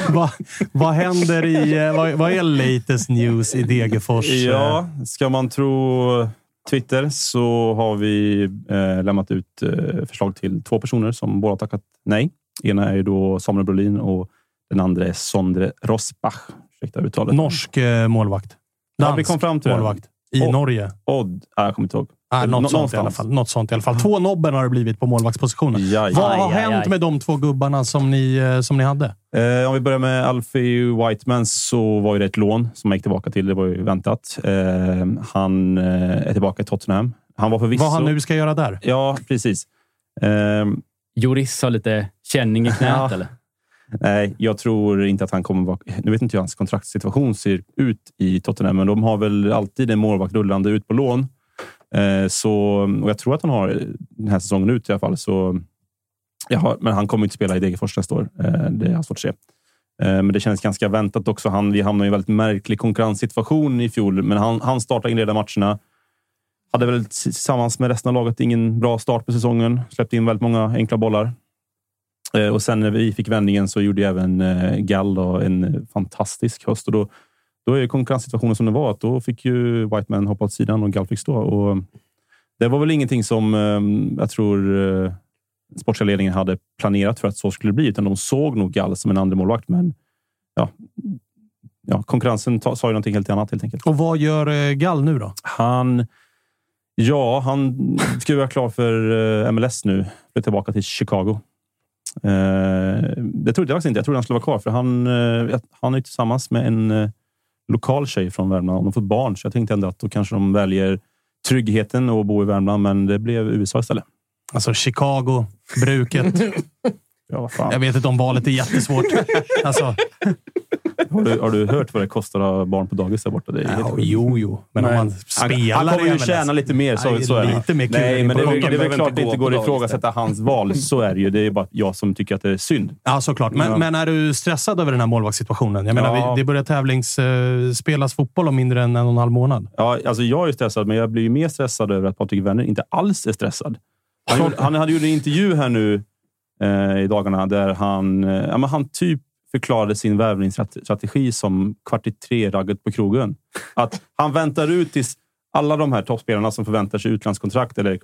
Va, vad händer i... eh, Vad, vad är latest news i Degerfors? Ja, ska man tro Twitter så har vi eh, lämnat ut eh, förslag till två personer som båda tackat nej. Ena är ju då Samuel Brolin och den andra är Sondre Rosbach. Ursäkta uttalet. Norsk eh, målvakt. Ja, Dansk vi kom fram till målvakt. I Och- Norge. Odd. Ah, jag kommer inte ihåg. Ah, Nå- något, sånt i alla fall. något sånt i alla fall. Två nobben har det blivit på målvaktspositionen. Jaj. Vad har Aj, aj, hänt aj. med de två gubbarna som ni, eh, som ni hade? Eh, om vi börjar med Alfie Whiteman så var ju det ett lån som jag gick tillbaka till. Det var ju väntat. Eh, han eh, är tillbaka i Tottenham. Han var förvisso... Vad han nu ska göra där? Ja, precis. Eh, Joris har lite känning i knät, Ja. eller? Nej, jag tror inte att han kommer vara... Nu vet inte hur hans kontraktssituation ser ut i Tottenham, men de har väl alltid en målvakt rullande ut på lån. Eh, så, och jag tror att han har den här säsongen ut i alla fall. Så, jaha, men han kommer inte spela i Degerfors nästa år. Eh, det har jag svårt att se. Eh, men det känns ganska väntat också. Han, vi hamnade i en väldigt märklig konkurrenssituation i fjol, men han, han startade inleda matcherna. Hade väl tillsammans med resten av laget ingen bra start på säsongen. Släppte in väldigt många enkla bollar. Eh, Och sen när vi fick vändningen så gjorde även eh, Gall en fantastisk höst. Och då, då är konkurrenssituationen som den var. Att då fick ju Whiteman hoppa åt sidan och Gall fick stå. Och det var väl ingenting som eh, jag tror eh, sportsliga ledningen hade planerat för att så skulle bli, utan de såg nog Gall som en andra målvakt. Men ja, ja, konkurrensen sa ju någonting helt annat helt enkelt. Och vad gör Gall nu då? Han, ja, han ska vara klar för MLS nu. Flytta tillbaka till Chicago. Eh, det trodde jag faktiskt inte. Jag trodde han skulle vara kvar, för han, eh, han är tillsammans med en eh, lokal tjej från Värmland. De har fått barn, så jag tänkte ändå att då kanske de väljer tryggheten och bo i Värmland, men det blev USA istället. Alltså Chicago, bruket. Ja, vad fan. Jag vet inte om valet är jättesvårt. Alltså, Har, du, har du hört vad det kostar att ha barn på dagis där borta? Det är ja, jo, jo. Men om Nej. man spelar han kommer ju tjäna lite mer, så, Nej, så är lite mer Nej, kluring men det, är- det är väl klart inte det inte gå går att ifrågasätta hans val. Så är det ju. Det är bara jag som tycker att det är synd. Ja, såklart. Men, Ja. men är du stressad över den här målvaktssituationen? Jag menar, Ja. det börjar tävlings, eh, spelas fotboll om mindre än en och en halv månad. Ja, alltså jag är stressad, men jag blir ju mer stressad över att Patrik Werner inte alls är stressad. Han, han hade gjort en intervju här nu eh, i dagarna där han, eh, ja, men han typ förklarade sin värvningsstrategi som kvart i tre-ragget på krogen. Att han väntar ut tills alla de här toppspelarna som förväntar sig utlandskontrakt eller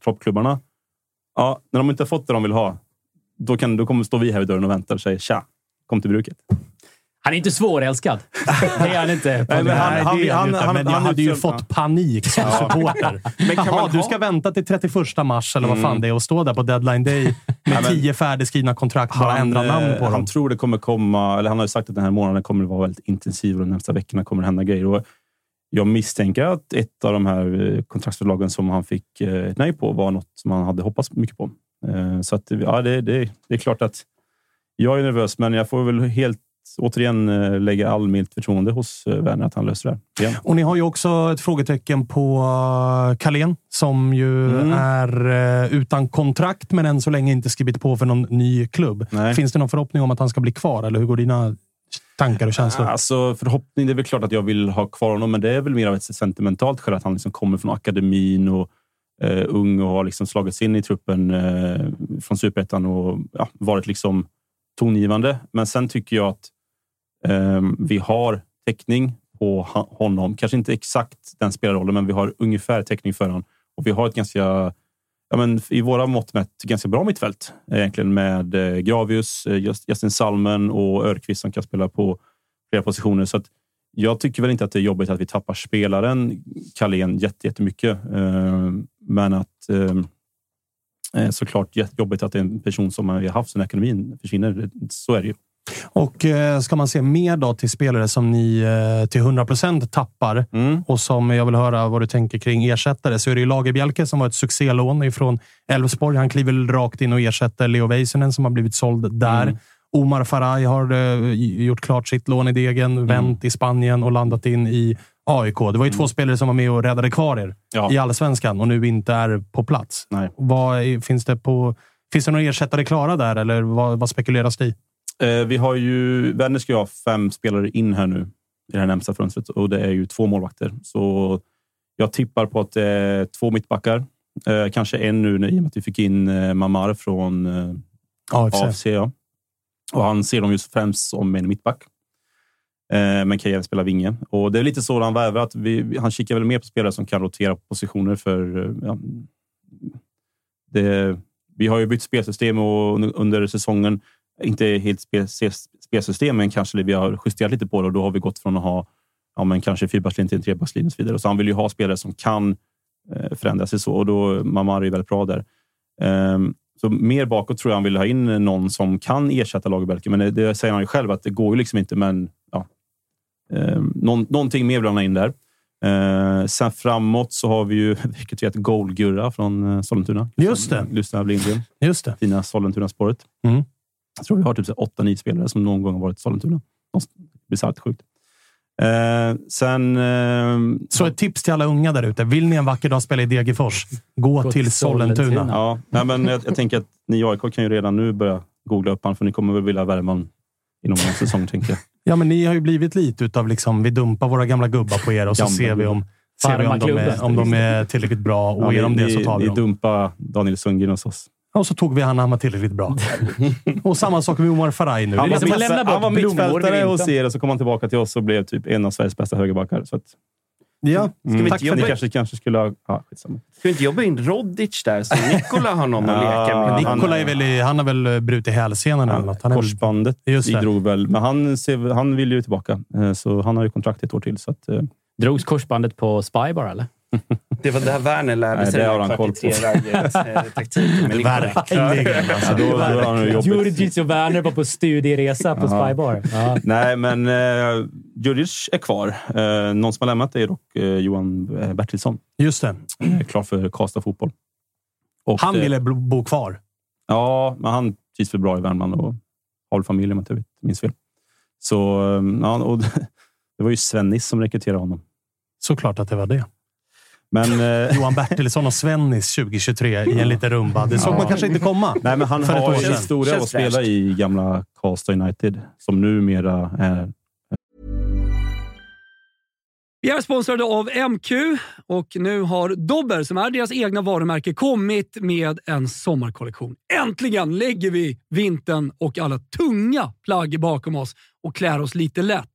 toppklubbarna. Ja, när de inte har fått det de vill ha, då, kan, då kommer stå vi här vid dörren och väntar och säger tja, kom till bruket. Han är inte svårälskad. Det är han inte. Nej, men han- han- är han- han- men jag hade ju fått panik som supporter. Men kan Jaha, man du ha- ska vänta till 31 mars eller vad Mm. fan det är och stå där på deadline day med men- tio färdigskrivna kontrakt bara ändra namn på eh, dem. Han tror det kommer komma, eller han har ju sagt att den här månaden kommer att vara väldigt intensiv och de närmsta veckorna kommer det hända grejer. Och jag misstänker att ett av de här eh, kontraktsförslagen som han fick eh, ett nej på var något som han hade hoppats mycket på. Så att, ja, det, det, det är klart att jag är nervös, men jag får väl helt återigen eh, lägga all mitt förtroende hos eh, Werner att han löser det här igen. Och ni har ju också ett frågetecken på uh, Carlén som ju Mm. är utan kontrakt men än så länge inte skrivit på för någon ny klubb. Nej. Finns det någon förhoppning om att han ska bli kvar eller hur går dina tankar och känslor? Alltså, förhoppning, det är väl klart att jag vill ha kvar honom, men det är väl mer av ett sentimentalt skäl att han liksom kommer från akademin och eh, ung och har liksom slagits in i truppen eh, från superettan och ja, varit liksom tongivande. Men sen tycker jag att eh, vi har täckning på honom. Kanske inte exakt den spelarrollen, men vi har ungefär täckning för honom. Och vi har ett ganska, ja, men i våra mått mätt, ganska bra mittfält egentligen med eh, Gravius, eh, Justin Salmen och Örqvist som kan spela på flera positioner. Så att jag tycker väl inte att det är jobbigt att vi tappar spelaren Carlén jättemycket. Ehm, men att ehm, såklart jobbigt att det är en person som vi har haft sen ekonomin försvinner. Så är det ju. Och eh, ska man se mer då till spelare som ni eh, till 100 procent tappar Mm. och som jag vill höra vad du tänker kring ersättare så är det ju Lagerbjälke som var ett succélån ifrån Elfsborg. Han kliver rakt in och ersätter Leo Väisänen som har blivit såld där. Mm. Omar Faraj har eh, gjort klart sitt lån i Degen, Mm. vänt i Spanien och landat in i AIK. Det var ju två spelare som var med och räddade kvar er Ja. i allsvenskan och nu inte är på plats. Nej. Vad finns, det på, finns det några ersättare klara där eller vad, vad spekuleras det i? Eh, vi har ju, Vännäs ska ju ha fem spelare in här nu i det här närmsta fönstret och det är ju två målvakter. Så jag tippar på att det är två mittbackar. Eh, kanske en nu i och med att vi fick in eh, Mamar från eh, AFC. AFC. Ja. Och han ser dem just främst som en mittback. Eh, men kan även spela vinge. Och det är lite så han värvar. Att vi, han kikar väl mer på spelare som kan rotera positioner för... Eh, ja, det, vi har ju bytt spelsystem och under säsongen, inte helt spel, spelsystem, men kanske vi har justerat lite på det och då har vi gått från att ha ja, men kanske fyrbackslinje till en trebackslinje och så vidare. Så han vill ju ha spelare som kan eh, förändra sig så och då Mamari är väldigt bra där. Ehm, så mer bakåt tror jag han vill ha in någon som kan ersätta Lagerbälke, men det, det säger han ju själv att det går ju liksom inte. Men ja, någon, någonting mer vill han ha in där. Eh, sen framåt så har vi ju rekryterat Goldgurra från eh, Sollentuna. Just det. Gustav Lindgren. Just det. Fina Sollentuna-spåret. Mm. Jag tror vi har typ så här åtta, nio spelare som någon gång har varit i Sollentuna. Bisarrt sjukt. Eh, sen... ehm, Så ett tips till alla unga där ute. Vill ni en vacker dag spela i Degerfors, gå, Gå till till Sollentuna. Sollentuna. Ja, nej, men jag, jag tänker att ni i AIK kan ju redan nu börja googla upp honom, för ni kommer väl vilja värma honom inom en säsong, tänker jag. Ja, men ni har ju blivit lite utav liksom, vi dumpar våra gamla gubbar på er och så ser vi om, ser vi om, de är, om de är tillräckligt bra. Och Ja, är de ni, det så tar vi ni dem. dumpar Daniel Sundgren hos oss. Och så tog vi han när han var tillräckligt bra. och samma sak med Omar Faraj nu. Han var, som att att- lämna mittfäl- bort han var mittfältare hos er och så kom han tillbaka till oss och blev typ en av Sveriges bästa högerbackar. Så att, Ja, vi mm, inte tack för jobba- Ni kanske, kanske skulle ha... Ja, skitsamma. Ska vi inte jobba in Rodic där så Nikola har någon att leka med? han- Nikola är väl, i- han har väl brutit hälsenan eller något. Han är Korsbandet Just det. drog väl, men han, ser, han vill ju tillbaka. Eh, Så han har ju kontrakt ett år till. Så att, eh, Drogs korsbandet på Spy bara, eller? Det var där Werner lärde Nej, sig det den har här han koll på. taktiken Nikola. verkligen. Alltså. då, då har han jobbigt. Djurdjic och Werner var på studieresa på. Spybar. Ja. Nej, men eh, Djurdjic är kvar. Eh, någon som har lämnat är dock eh, Johan eh, Bertilsson. Just det. Eh, klar för Karlstad fotboll. Och, Han eh, ville bo kvar. Ja, men han trivs väl bra i Värmland och har väl familj om jag inte minns fel. Så, eh, ja, och det var ju Svennis som rekryterade honom. Såklart att det var det. Men, eh, Johan Bertilsson och Svennis 2023 i en liten rumba. Det såg Ja. man kanske inte komma. nej, men han För ett har sedan. historia av att spela i gamla Karlstad United, som numera är Vi är sponsrade av MQ och nu har Dobber, som är deras egna varumärke, kommit med en sommarkollektion. Äntligen lägger vi vintern och alla tunga plagg bakom oss och klär oss lite lätt.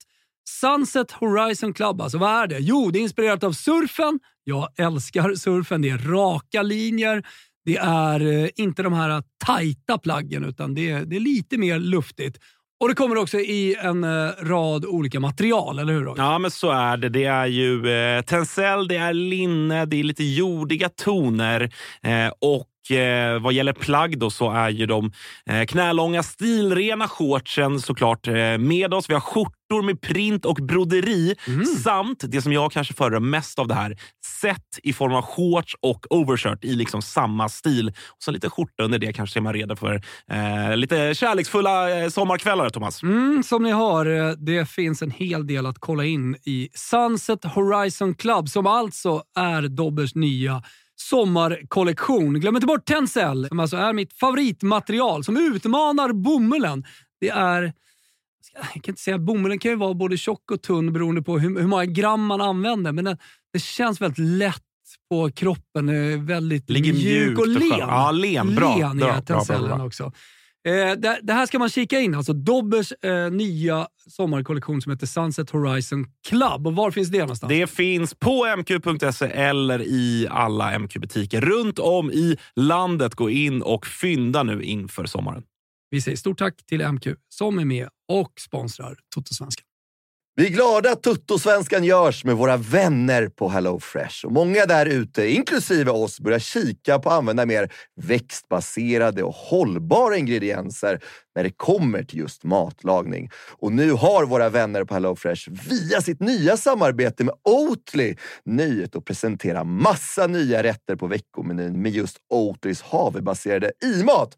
Sunset Horizon Club, alltså vad är det? Jo, det är inspirerat av surfen. Jag älskar surfen. Det är raka linjer. Det är eh, inte de här tajta plaggen, utan det är, det är lite mer luftigt. Och det kommer också i en eh, rad olika material, eller hur Roger? Ja, men så är det. Det är ju eh, tencel, det är linne, det är lite jordiga toner eh, och och vad gäller plagg då så är ju de knälånga stilrena shortsen såklart med oss. Vi har skjortor med print och broderi samt det som jag kanske föredrar mest av det här, set i form av shorts och overshirt i liksom samma stil. Och så lite skjorta under det kanske är man redo för eh, lite kärleksfulla eh, sommarkvällar, Thomas. Mm, som ni hör, eh, det finns en hel del att kolla in i Sunset Horizon Club som alltså är Dobbers nya sommarkollektion. Glöm inte bort Tencel som alltså är mitt favoritmaterial som utmanar bomullen. Det är jag kan inte säga bomullen kan ju vara både tjock och tunn beroende på hur, hur många gram man använder, men det, det känns väldigt lätt på kroppen. Väldigt Ligger mjuk och len. Ja, len. Bra. Len Bra, bra. också. Eh, det, det här ska man kika in. Alltså Dobbers eh, nya sommarkollektion som heter Sunset Horizon Club. Och var finns det någonstans? Det finns på mq.se eller i alla MQ-butiker runt om i landet. Gå in och fynda nu inför sommaren. Vi säger stort tack till MQ som är med och sponsrar Toto-svenskan. Vi är glada att Tuttosvenskan görs med våra vänner på HelloFresh. Och många där ute, inklusive oss, börjar kika på att använda mer växtbaserade och hållbara ingredienser när det kommer till just matlagning. Och nu har våra vänner på HelloFresh via sitt nya samarbete med Oatly nöjet att presentera massa nya rätter på veckomenyn med just Oatlys havrebaserade i-mat.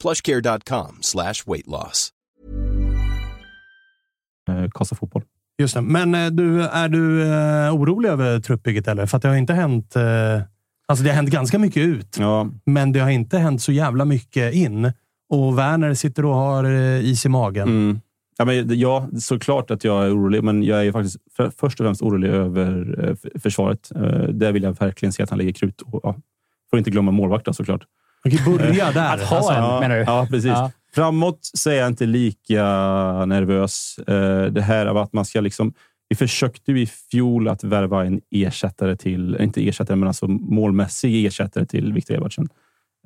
plushcare.com slash weight loss. Eh, Kasta fotboll. Just det. Men eh, du, är du eh, orolig över truppbygget eller? För att det har inte hänt... Alltså det har hänt ganska mycket ut, Ja, men det har inte hänt så jävla mycket in. Och Werner sitter och har is i magen. Mm. Ja, men, ja, såklart att jag är orolig, men jag är faktiskt för, först och främst orolig över försvaret. Där vill jag verkligen se att han lägger krut. Och, ja, får inte glömma målvakten såklart. Okej, börja där. Att ha Alltså, en, ja, menar du? Ja, precis. Ja. Framåt så är jag inte lika nervös. Eh, det här av att man ska liksom... Vi försökte ju i fjol att värva en ersättare till, inte ersättare, men alltså målmässig ersättare till Viktor Edvardsen.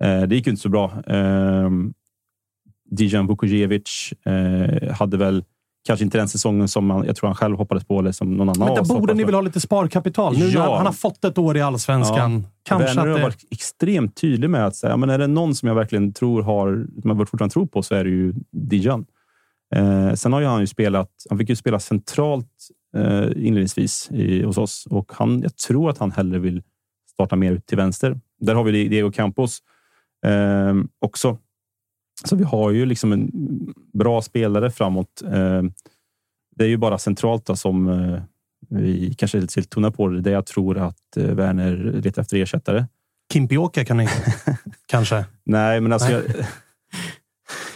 Eh, det gick ju inte så bra. Eh, Dijan Vukojevic eh, hade väl kanske inte den säsongen som man, jag tror han själv hoppades på eller som någon annan Men där borde ni väl ha lite sparkapital? Nu Ja. han har fått ett år i allsvenskan. Kanske Werner att har det... varit extremt tydlig med att säga, ja, men är det någon som jag verkligen tror har, jag fortfarande tror på så är det ju Dijan. Eh, sen har ju han ju spelat, han fick ju spela centralt eh, inledningsvis i, hos oss och han, jag tror att han hellre vill starta mer ut till vänster. Där har vi Diego Campos eh, också. Så vi har ju liksom en bra spelare framåt. Eh, det är ju bara centralt då som eh, vi kanske lite vill tona på det. Där jag tror att eh, Werner letar efter ersättare. Kimpioka kan ni kanske? Nej, men alltså... Nej. Jag,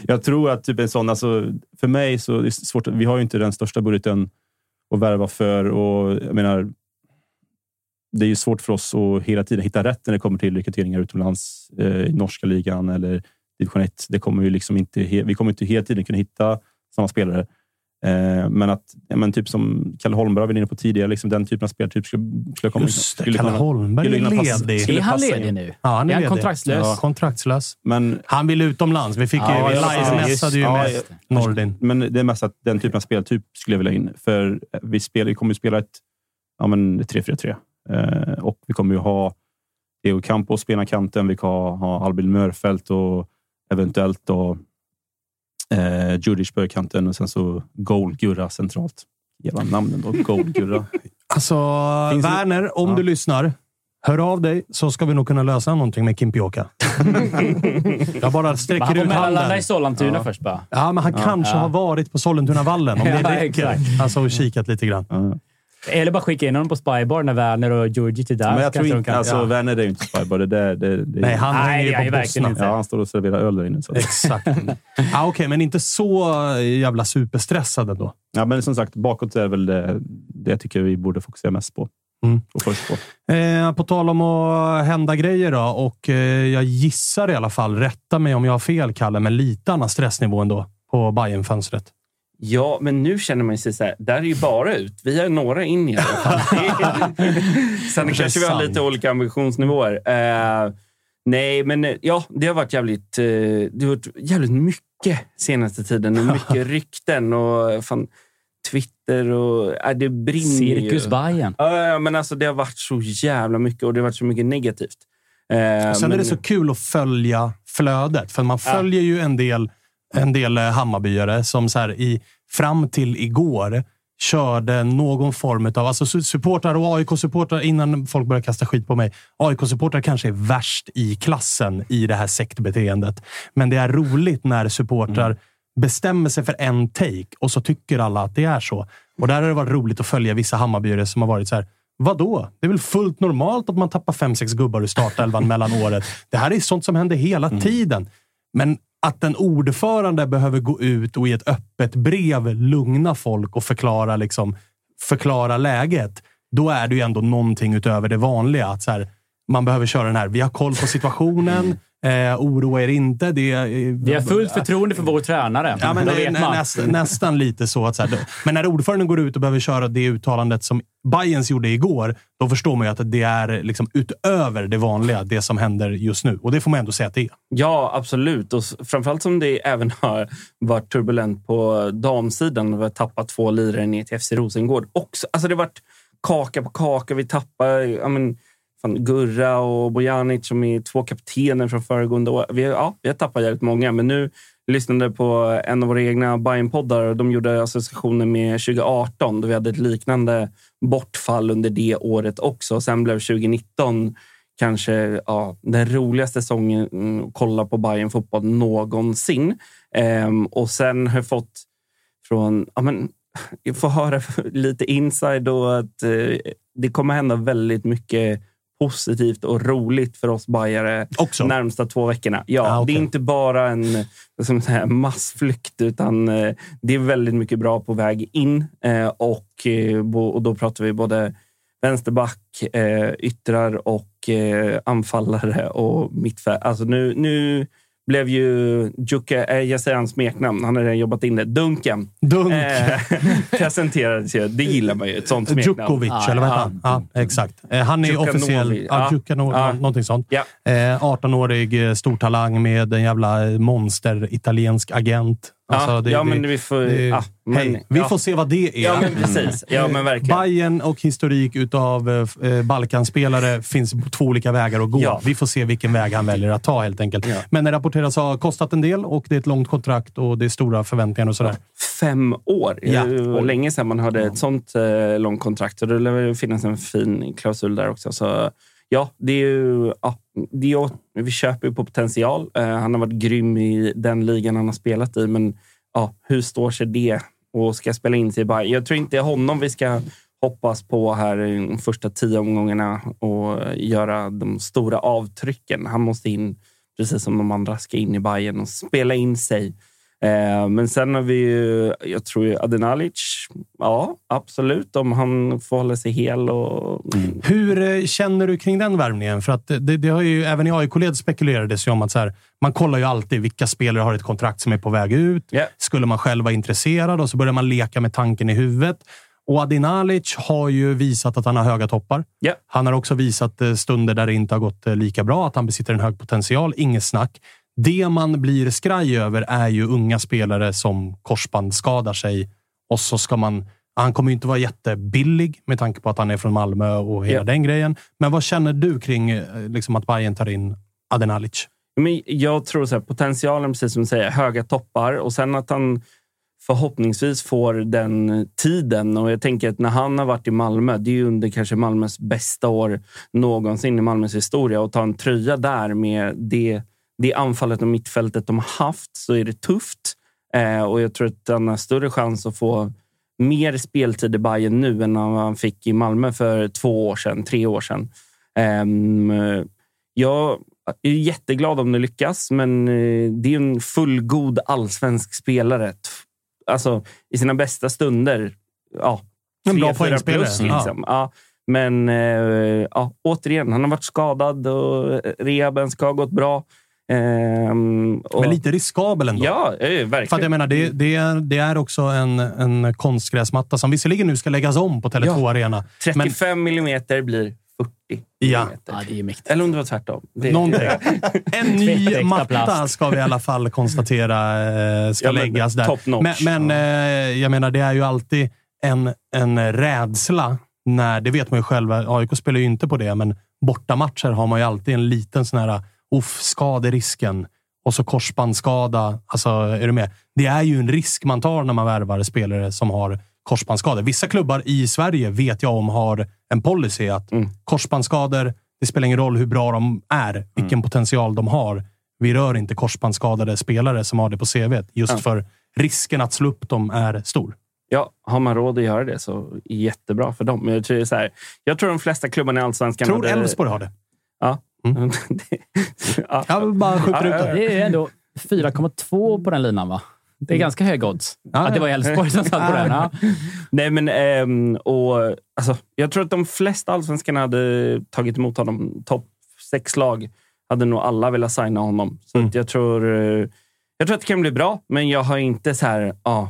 jag tror att typ en sån... Alltså, för mig så är det svårt. Vi har ju inte den största budgeten att värva för. Och jag menar, det är ju svårt för oss att hela tiden hitta rätt när det kommer till rekryteringar utomlands. Eh, I norska ligan eller division 1. Det kommer ju liksom inte, vi kommer inte hela tiden kunna hitta samma spelare. Eh, men att, ja, men typ som Kalle Holmberg var vi inne på tidigare, liksom den typen av speltyp skulle, skulle komma. Just det, skulle Kalle kunna- Holmberg är ledig. skulle Är han ledig nu? Ja, han är, Är han ledig. kontraktslös? Ja, kontraktslös. Men Han vill utomlands. Vi fick ju, Ja, vi ja, live-messade ju ja, med ja. Nordin. Men det är mest att den typen av speltyp skulle jag vilja in. För vi, spelar, vi kommer ju spela ett ja, men 3-4-3. Eh, och vi kommer ju ha Diego Campos spela kanten. Vi kommer ha, ha Albin Mörfelt och eventuellt då eh, Djurdjic på kanten och sen så Goal-Gurra centralt. Jävla namnen då. Goal-Gurra. Alltså, Finns det- Werner, om Ja. du lyssnar. Hör av dig så ska vi nog kunna lösa någonting med Kimpioka. jag bara sträcker Han ut handen. i Sollentuna Ja. först bara. Ja, men han Ja, kanske ja. har varit på Sollentunavallen om det räcker. Alltså och kikat lite grann. Eller bara skicka in honom på Spybar när Werner och Djurdjic är där. Men jag tror inte... kan- Alltså, ja. Werner är ju inte spybar. Det där, det, det, Nej, han Nej, hänger det är ju på Bosna. Ja, han står och serverar öl där inne. Så. Exakt. ah, Okej, men inte så jävla superstressad ändå. Ja, men som sagt, bakåt är väl det, det jag tycker vi borde fokusera mest på. Mm. Och först på. Eh, på tal om att hända grejer då, och eh, jag gissar i alla fall, rätta mig om jag har fel Kalle, men lite annan stressnivå ändå på bayern fönstret Ja, men nu känner man sig så här, där är ju bara ut. Vi har några in i alla fall. Sen kanske vi har lite olika ambitionsnivåer. Eh, nej, men eh, ja, det har varit jävligt, eh, det har varit jävligt mycket senaste tiden. Och mycket rykten och fan, Twitter och... Äh, det brinner Cirkus ju. Bayern. Ja, men alltså det har varit så jävla mycket och det har varit så mycket negativt. Eh, Och Sen men- är det så kul att följa flödet, för man följer ju en del, en del eh, Hammarbyare som så här i, fram till igår körde någon form av... Alltså su- supportrar och AIK-supportrar, innan folk börjar kasta skit på mig. AIK-supportrar kanske är värst i klassen i det här sektbeteendet. Men det är roligt när supportrar Mm. bestämmer sig för en take och så tycker alla att det är så. Och där har det varit roligt att följa vissa Hammarbyare som har varit så här. Vadå? Det är väl fullt normalt att man tappar fem, sex gubbar i startelvan mellan året. Det här är sånt som händer hela tiden. Men att en ordförande behöver gå ut och i ett öppet brev lugna folk och förklara, liksom, förklara läget. Då är det ju ändå någonting utöver det vanliga. Att så här, man behöver köra den här. Vi har koll på situationen. Eh, oroa er inte. Det är, Vi har fullt förtroende för vår tränare. Ja, men man. näst, nästan lite så. Att så här, men när ordföranden går ut och behöver köra det uttalandet som Bayerns gjorde igår, då förstår man ju att det är liksom utöver det vanliga, det som händer just nu. Och det får man ändå säga att det är. Ja, absolut. Och framförallt som det även har varit turbulent på damsidan. Vi har tappat två lirare ner till FC Rosengård. Också, alltså det har varit kaka på kaka. Vi tappar ja, men, fan, Gurra och Bojanic som är två kaptener från föregående år. Vi, har- ja, vi har tappat jävligt många, men nu lyssnade jag på en av våra egna Bayern-poddar och de gjorde associationer med 2018 då vi hade ett liknande bortfall under det året också. Sen blev 2019 kanske ja, den roligaste säsongen mm, att kolla på Bayern fotboll någonsin. Ehm, och sen har jag fått från... Ja, men, jag får höra lite inside och att eh, det kommer hända väldigt mycket positivt och roligt för oss Bajare Också? närmsta två veckorna. Ja, Ah, okej. Det är inte bara en som säga, massflykt, utan eh, det är väldigt mycket bra på väg in. Eh, och, eh, och då pratar vi både vänsterback, yttrar och anfallare och mittfält. Alltså nu, nu blev ju Jukka, eh, jag säger hans smeknamn, han har redan jobbat in det, Duncan. Dunk. Eh, presenterades ju. Det gillar man ju, ett sånt smeknamn. Djukovic, eller vad heter han? Ja, exakt. Eh, Han är Djukanovic. officiell... Ja, Ja. någonting sånt. Ja. Eh, 18-årig eh, stortalang med en jävla monster italiensk agent. Alltså, ja, det- ja, det- men vi får... det- ja, men, Hej, vi ja. får se vad det är. Ja, men precis. Ja, men verkligen. Bayern och historik utav eh, Balkanspelare finns två olika vägar att gå. Vi får se vilken väg han väljer att ta helt enkelt. Men det rapporteras ha kostat en del och det är ett långt kontrakt och det är stora förväntningar och sådär. Fem år. Ja. Det var länge sedan man hade ett sånt eh, långt kontrakt. Och det lär finnas en fin klausul där också. Så ja, det är ju... Ja, det är, vi köper ju på potential. Eh, han har varit grym i den ligan han har spelat i. Men ja, hur står sig det? Och ska spela in sig i Bayern? Jag tror inte det är honom vi ska hoppas på här i de första tio omgångarna och göra de stora avtrycken. Han måste in, precis som de andra, ska in i Bayern och spela in sig. Eh, men sen har vi ju, jag tror ju Adenalic. Ja, absolut. Om han får hålla sig hel. Och, Hur eh, känner du kring den värvningen? För att det, det har ju, även i AIK-led spekulerades ju om att så här, man kollar ju alltid vilka spelare har ett kontrakt som är på väg ut. Skulle man själv vara intresserad och så börjar man leka med tanken i huvudet. Och Adinalic har ju visat att han har höga toppar. Ja. Han har också visat eh, stunder där det inte har gått lika bra, att han besitter en hög potential. Inget snack. Det man blir skraj över är ju unga spelare som korsband skadar sig och så ska man... Han kommer inte vara jättebillig med tanke på att han är från Malmö och hela Ja. den grejen. Men vad känner du kring eh, liksom att Bayern tar in Adenalic? Men jag tror så här, potentialen, precis som du säger, höga toppar och sen att han förhoppningsvis får den tiden. Och jag tänker att när han har varit i Malmö, det är ju under kanske Malmös bästa år någonsin i Malmös historia. Och ta en tröja där med det, det anfallet och mittfältet de har haft så är det tufft. Eh, och jag tror att han har större chans att få mer speltid i Bayern nu än han fick i Malmö för två år sedan, tre år sedan. Um, jag är jätteglad om det lyckas, men eh, det är en fullgod allsvensk spelare. Alltså, i sina bästa stunder. Ja, En bra poängspelare. plus, Liksom. Ja. Men eh, ja, återigen, han har varit skadad och rehaben ska ha gått bra. Ehm, och, Men lite riskabel ändå. Ja, eh, verkligen. För att jag menar, det, det, är, det är också en, en konstgräsmatta som visserligen nu ska läggas om på Tele2 Ja. Arena. 35 millimeter blir 40 Ja. millimeter. det är mäktigt. Eller om det var tvärtom. Det, Någonting. En ny matta ska vi i alla fall konstatera eh, ska Ja, men läggas där. Men, men eh, jag menar, det är ju alltid en, en rädsla när, det vet man ju själv, AIK spelar ju inte på det, men bortamatcher har man ju alltid en liten sån här uff, skaderisken och så korsbandsskada. Alltså, är du med? Det är ju en risk man tar när man värvar spelare som har korsbandsskador. Vissa klubbar i Sverige vet jag om har en policy att Mm. korsbandsskador, det spelar ingen roll hur bra de är, vilken Mm. potential de har. Vi rör inte korsbandsskadade spelare som har det på CV just Ja. för risken att slå upp dem är stor. Ja, har man råd att göra det så jättebra för dem. Jag, tror så här, jag tror de flesta klubbarna i Allsvenskan... Tror hade- Elfsborg har det. Ja. Mm. ja. Jag vill bara skjuta ut det. Det är ändå 4,2 på den linan, va? Det är ganska hög odds. att det var Elfsborg som satt på den. Ja. Nej, men ehm, och, alltså, jag tror att de flesta allsvenskarna hade tagit emot honom. Topp sex lag hade nog alla velat signa honom. Så Mm. att jag, tror, eh, jag tror att det kan bli bra, men jag har inte så här, ah,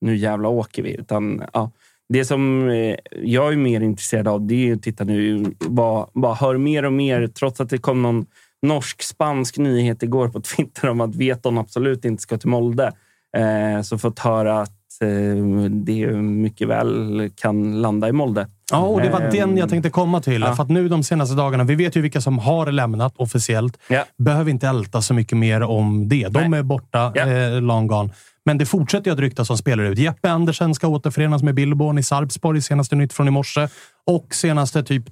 nu jävla åker vi. Utan, ja, det som eh, jag är mer intresserad av, det är att titta nu, bara, bara hör mer och mer, trots att det kom någon norsk-spansk nyhet igår på Twitter om att Veton absolut inte ska till Molde. Eh, så fått höra att eh, det mycket väl kan landa i Molde. Ja, och det var Ehm, den jag tänkte komma till. ja. För att nu de senaste dagarna, vi vet ju vilka som har lämnat officiellt. Behöver inte älta så mycket mer om det. De är borta, eh, long gone. Men det fortsätter ju att ryktas om spelare ut. Jeppe Andersen ska återförenas med Billborn i Sarpsborg, senaste nytt från i morse. Och senaste typ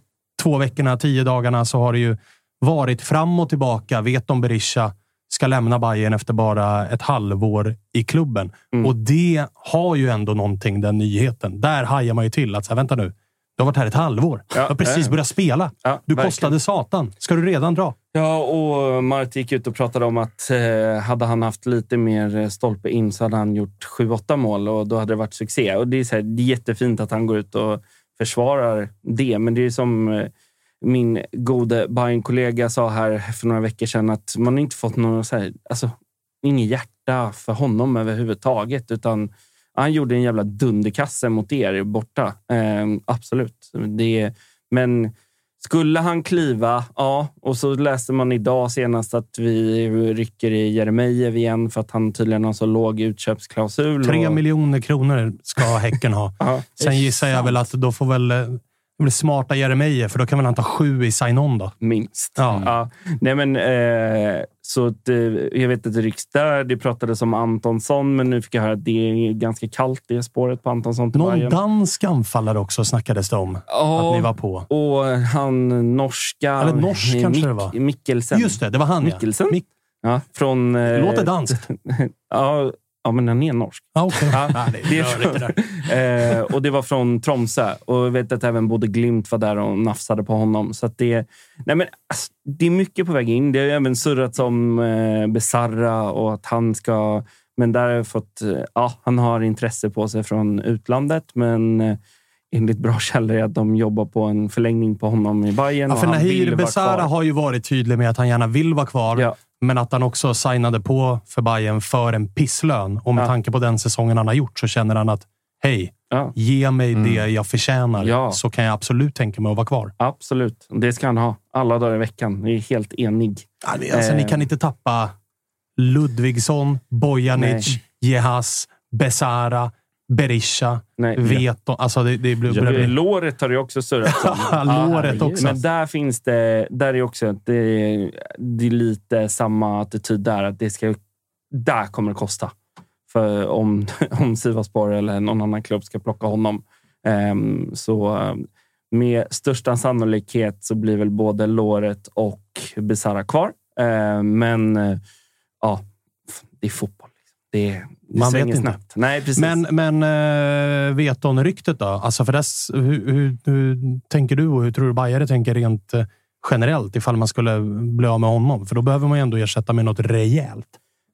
två veckorna, tio dagarna, så har det ju varit fram och tillbaka. Vet om Berisha ska lämna Bayern efter bara ett halvår i klubben. Mm. Och det har ju ändå någonting, den nyheten. Där hajar man ju till att, så här, vänta nu, du har varit här ett halvår. Ja, du har precis ja. börjat spela. Ja, du verkligen. kostade satan. Ska du redan dra? Ja, och Mart gick ut och pratade om att eh, hade han haft lite mer eh, stolpe in så hade han gjort 7-8 mål och då hade det varit succé. Och det, är så här, det är jättefint att han går ut och försvarar det, men det är som eh, min gode Bayern-kollega sa här för några veckor sedan att man inte fått någon så här, alltså, ingen hjärta för honom överhuvudtaget. Utan han gjorde en jävla dunderkasse mot er borta. Eh, absolut. Det, men skulle han kliva, ja. Och så läste man idag senast att vi rycker i Jeremejeff igen för att han tydligen har så låg utköpsklausul. Tre och, miljoner kronor ska Häcken ha. Sen gissar jag väl att då får väl... Det blir smarta Jeremejeff, för då kan väl han ta sju i sign-on då. Minst. Ja. Ja. Nej, men, eh, så att, eh, jag vet att det där. Det pratades om Antonsson, men nu fick jag höra att det är ganska kallt det spåret på Antonsson Någon Bayern. dansk anfallare också snackades det om. Ja, att ni var på. Och han norska... Eller norsk eh, kanske det var. Mikkelsen. Just det, det var han ja. Mikkelsen? Ja, från... eh, Låter danskt. ja, ja, men han är norsk. Ah, okay. Ja, det är rörigt det eh, och det var från Tromsö. Och jag vet att även både Glimt var där och nafsade på honom. Så att det, nej men, alltså, det är mycket på väg in. Det har ju även surrats om eh, Besarra och att han ska... Men där har jag fått... Eh, ja, han har intresse på sig från utlandet, men eh, enligt bra källor är att de jobbar på en förlängning på honom i Bayern Ja, för Nahir Besara har ju varit tydlig med att han gärna vill vara kvar, men att han också signade på för Bayern för en pisslön. Och med Ja. tanke på den säsongen han har gjort så känner han att hej, ge mig det jag förtjänar Ja. så kan jag absolut tänka mig att vara kvar. Absolut. Det ska han ha. Alla dagar i veckan. Jag är helt enig. Alltså, Eh, Ni kan inte tappa Ludvigsson, Bojanic, Jehas, Besara, Berisha, Nej. Veto. Alltså det, det blir... Ja, blir- låret har det också. Ja, låret också. Men där finns det, där är också att det, det är lite samma attityd där. Att det ska, där kommer det kosta. för om, om Sivasspor eller någon annan klubb ska plocka honom. Ehm, så med största sannolikhet så blir väl både Låret och Besara kvar. Ehm, men eh, ja, det är fotboll. liksom. Det, det Man vet inte. snabbt. Nej, precis. Men, men äh, vet de ryktet då? Alltså för dess, hur, hur, hur tänker du och hur tror du Bajare tänker rent eh, generellt ifall man skulle bli av med honom? För då behöver man ju ändå ersätta med något rejält.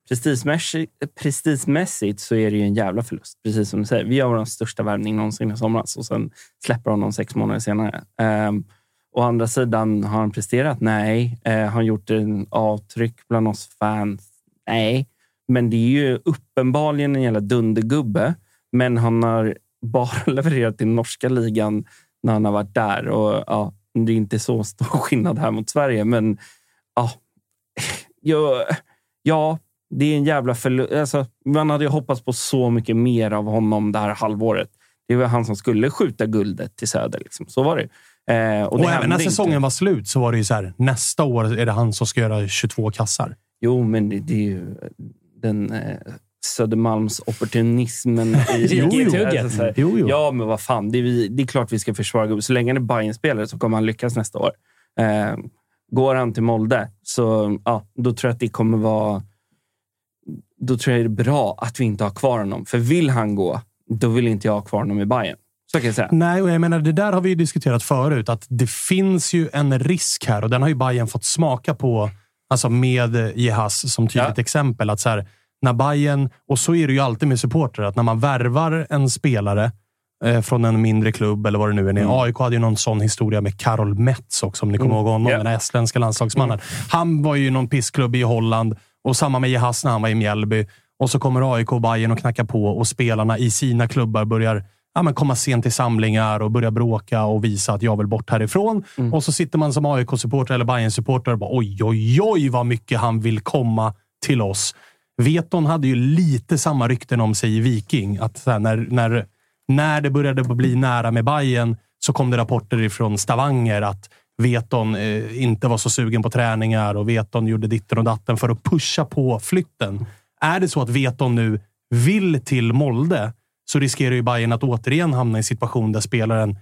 Prestigemässigt, prestigemässigt så är det ju en jävla förlust. Precis som du säger. Vi gör vår största värvning någonsin i somras och sen släpper honom sex månader senare. Um, å andra sidan, har han presterat? Nej. Uh, har han gjort en avtryck bland oss fans? Nej. Men det är ju uppenbarligen en jävla dundergubbe. Men han har bara levererat i norska ligan när han har varit där. Och ja, Det är inte så stor skillnad här mot Sverige, men ja, jag, ja det är en jävla förlust. Alltså, man hade ju hoppats på så mycket mer av honom det här halvåret. Det var han som skulle skjuta guldet till Söder. Liksom. Så var det. Eh, och Och, det även när inte. säsongen var slut så var det ju så här. Nästa år är det han som ska göra 22 kassar. Jo, men det, det är ju den eh, Södermalms opportunismen i jo. Alltså, Jo, jo. Ja, men vad fan. Det är, vi, det är klart vi ska försvara. Så länge han är Bayern-spelare så kommer han lyckas nästa år. Eh, går han till Molde, så ja, då tror jag att det kommer vara... Då tror jag det är bra att vi inte har kvar honom. För vill han gå, då vill inte jag ha kvar honom i Bayern. Så kan jag säga. Nej, och jag menar, det där har vi ju diskuterat förut. Att det finns ju en risk här och den har ju Bayern fått smaka på. Alltså med Jehas som tydligt exempel. Att så här, när Bayern, och så är det ju alltid med supportrar, att när man värvar en spelare eh, från en mindre klubb eller vad det nu är. Mm. AIK hade ju någon sån historia med Karol Metz också, om ni kommer Mm. ihåg honom. Ja. Den här estländska landslagsmannen. Han var ju någon pissklubb i Holland och samma med Jehas när han var i Mjällby. Och så kommer AIK och Bayern och knackar på och spelarna i sina klubbar börjar ja, men komma sent till samlingar och börja bråka och visa att jag vill bort härifrån. Mm. Och så sitter man som AIK-supporter eller Bayern-supporter och bara oj, oj, oj vad mycket han vill komma till oss. Veton hade ju lite samma rykten om sig i Viking. Att här, när, när, när det började bli nära med Bayern så kom det rapporter ifrån Stavanger att Veton eh, inte var så sugen på träningar och Veton gjorde ditten och datten för att pusha på flytten. Är det så att Veton nu vill till Molde så riskerar ju Bayern att återigen hamna i en situation där spelaren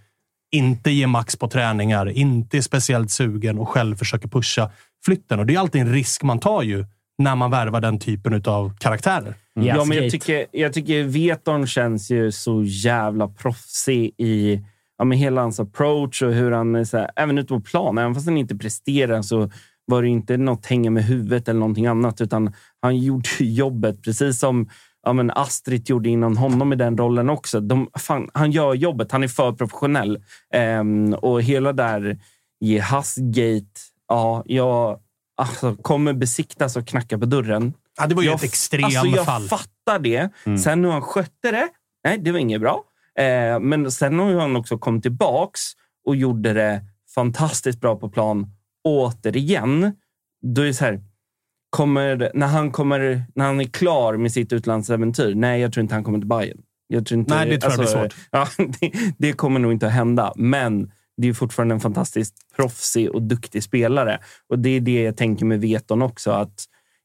inte ger max på träningar, inte är speciellt sugen och själv försöker pusha flytten. Och det är alltid en risk man tar ju när man värvar den typen av karaktärer. Ja, men jag tycker, jag tycker Veton känns ju så jävla proffsig i ja, men hela hans approach och hur han är så här, även ute på plan. Även fast han inte presterar så var det inte något hänga med huvudet eller någonting annat, utan han gjorde jobbet precis som ja, men Astrid gjorde innan honom i den rollen också. De, fan, han gör jobbet. Han är för professionell. Ehm, och hela där Jehas-gate, ja, jag alltså, kommer besiktas och knacka på dörren. Ja, det var ju jag, ett extrem alltså, jag fall. fattar det. Mm. Sen hur han skötte det, nej, det var inget bra. Eh, men sen har han också kommit tillbaks och gjorde det fantastiskt bra på plan återigen. Då är det så här, kommer, när, han kommer, när han är klar med sitt utlandsäventyr, nej, jag tror inte han kommer till Bayern. Jag tror inte, Nej, det tror jag blir svårt. Ja, det, det kommer nog inte att hända, men det är fortfarande en fantastiskt proffsig och duktig spelare. Och Det är det jag tänker med Veton också. att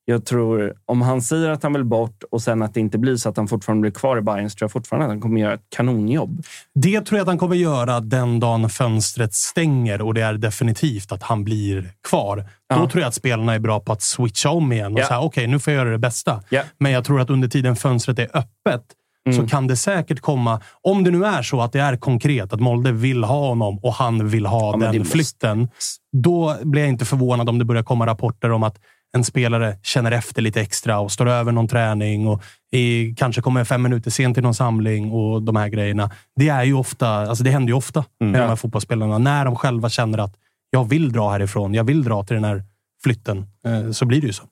jag tror om han säger att han vill bort och sen att det inte blir så att han fortfarande blir kvar i Bayern så tror jag fortfarande att han kommer göra ett kanonjobb. Det tror jag att han kommer göra den dagen fönstret stänger och det är definitivt att han blir kvar. Då Ja. tror jag att spelarna är bra på att switcha om igen och Ja. säga okej, nu får jag göra det bästa. Ja. Men jag tror att under tiden fönstret är öppet så Mm. kan det säkert komma, om det nu är så att det är konkret, att Molde vill ha honom och han vill ha Ja, den flytten. Då blir jag inte förvånad om det börjar komma rapporter om att en spelare känner efter lite extra och står över någon träning och i, kanske kommer fem minuter sent till någon samling och de här grejerna. Det är ju ofta, alltså det händer ju ofta med de här fotbollsspelarna. När de själva känner att jag vill dra härifrån, jag vill dra till den här flytten, eh, så blir det ju så.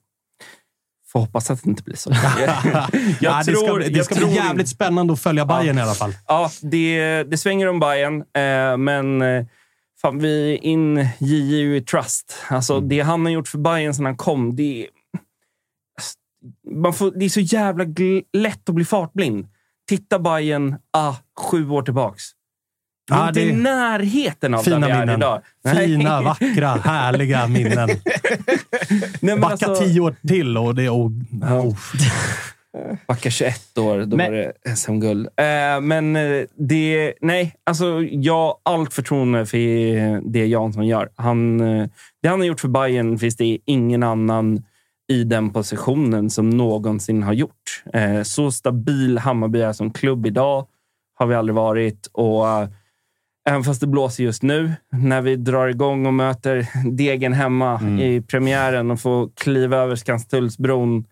Får hoppas att det inte blir så. Ja, det ska, det jag ska tror bli jävligt spännande att följa Bayern Ja. i alla fall. Ja, det, det svänger om Bayern, eh, men eh, fan, vi in JU i trust. Alltså, Mm. Det han har gjort för Bayern sedan han kom, det är, man får, det är så jävla lätt att bli fartblind. Titta Bayern ah, sju år tillbaks. Vi är Ja, inte det- i närheten av Fina där vi är minnen. idag. Fina, vackra, härliga minnen. Nej, Backa alltså- tio år till och det... Oh, oh. Backa 21 år, då Men- var det SM-guld. Eh, men eh, det... Nej, alltså jag allt förtroende för det Jansson gör. Han, eh, det han har gjort för Bayern finns det ingen annan i den positionen som någonsin har gjort. Eh, så stabil Hammarby är som klubb idag har vi aldrig varit. Och eh, Även fast det blåser just nu, när vi drar igång och möter Degen hemma i premiären och får kliva över Skanstullsbron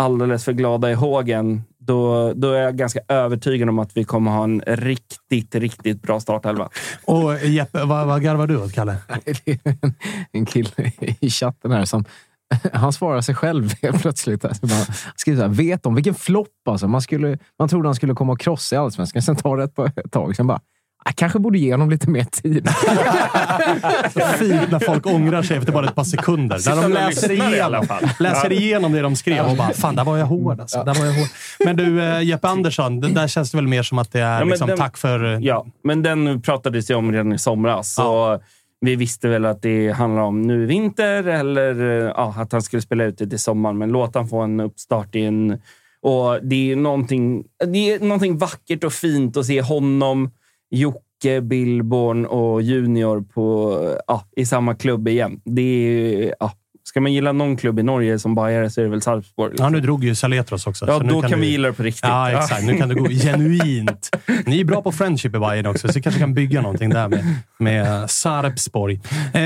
alldeles för glada i hågen, då, då är jag ganska övertygad om att vi kommer ha en riktigt, riktigt bra startelva. Och Jeppe, vad, vad garvar du åt, Kalle? Det är en, en kille i chatten här som han svarar sig själv plötsligt. Alltså bara, han skriver så här, vet de vilken flopp alltså. Man, skulle, man trodde han skulle komma och krossa i Allsvenskan. Sen tar det ett tag. Sen bara, jag kanske borde ge honom lite mer tid. Fint när folk ångrar sig efter bara ett par sekunder. När de läser igenom, alla fall. läser Ja. igenom det de skrev och bara “Fan, där var jag hård alltså. Där var jag hård. Men du, eh, Jeppe Andersson, det där känns det väl mer som att det är Ja, liksom, den- tack för... Ja, men den pratades ju om redan i somras. Så vi visste väl att det handlar om nu i vinter eller eh, ja, att han skulle spela ut det till sommaren. Men låt han få en uppstart i en... Och det är någonting, det är någonting vackert och fint att se honom, Jocke, Billborn och Junior på, ja, i samma klubb igen. Det är, ja, ska man gilla någon klubb i Norge som bajare så är det väl Sarpsborg. Ja, nu drog ju Saletros också. Ja, då kan du- vi gilla det på riktigt. Ja, exakt. Nu kan du gå genuint. Ni är bra på friendship i Bayern också, så vi kanske kan bygga någonting där med, med Sarpsborg. Eh,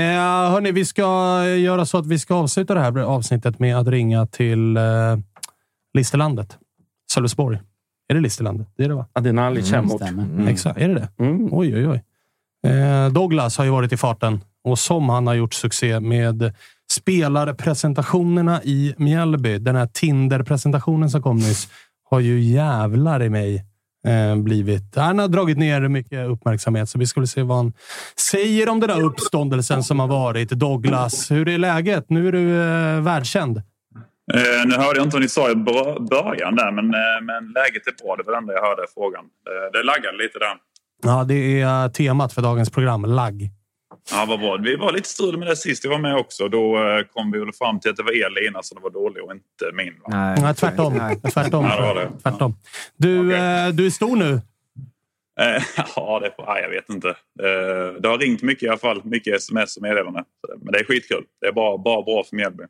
hörni, vi ska göra så att vi ska avsluta det här avsnittet med att ringa till eh, Listerlandet. Sölvesborg. Är det Listerlandet? Det är det va? Ja, det är en Alic Mm, hemort. stämmer. Mm. Exakt, är det det? Oj, oj, oj. Eh, Douglas har ju varit i farten och som han har gjort succé med spelarpresentationerna i Mjällby. Den här Tinder-presentationen som kom nyss har ju jävlar i mig eh, blivit... Han har dragit ner mycket uppmärksamhet, så vi skulle se vad han säger om den där uppståndelsen som har varit. Douglas, hur är läget? Nu är du eh, världskänd. Eh, nu hörde jag inte vad ni sa i bra- början där, men, eh, men läget är bra. Det var det enda jag hörde frågan. Eh, det laggade lite där. Ja, det är temat för dagens program. Lagg. Ja, vad bra. Vi var lite strul med det sist jag var med också. Då eh, kom vi väl fram till att det var er lina som var dålig och inte min. Va? Nej, tvärtom. tvärtom. Ja, det var det. tvärtom. Du, eh, du är stor nu. Eh, ja, det, ja, jag vet inte. Eh, det har ringt mycket i alla fall. Mycket sms och meddelanden. Men det är skitkul. Det är bara, bara bra för Mjällby.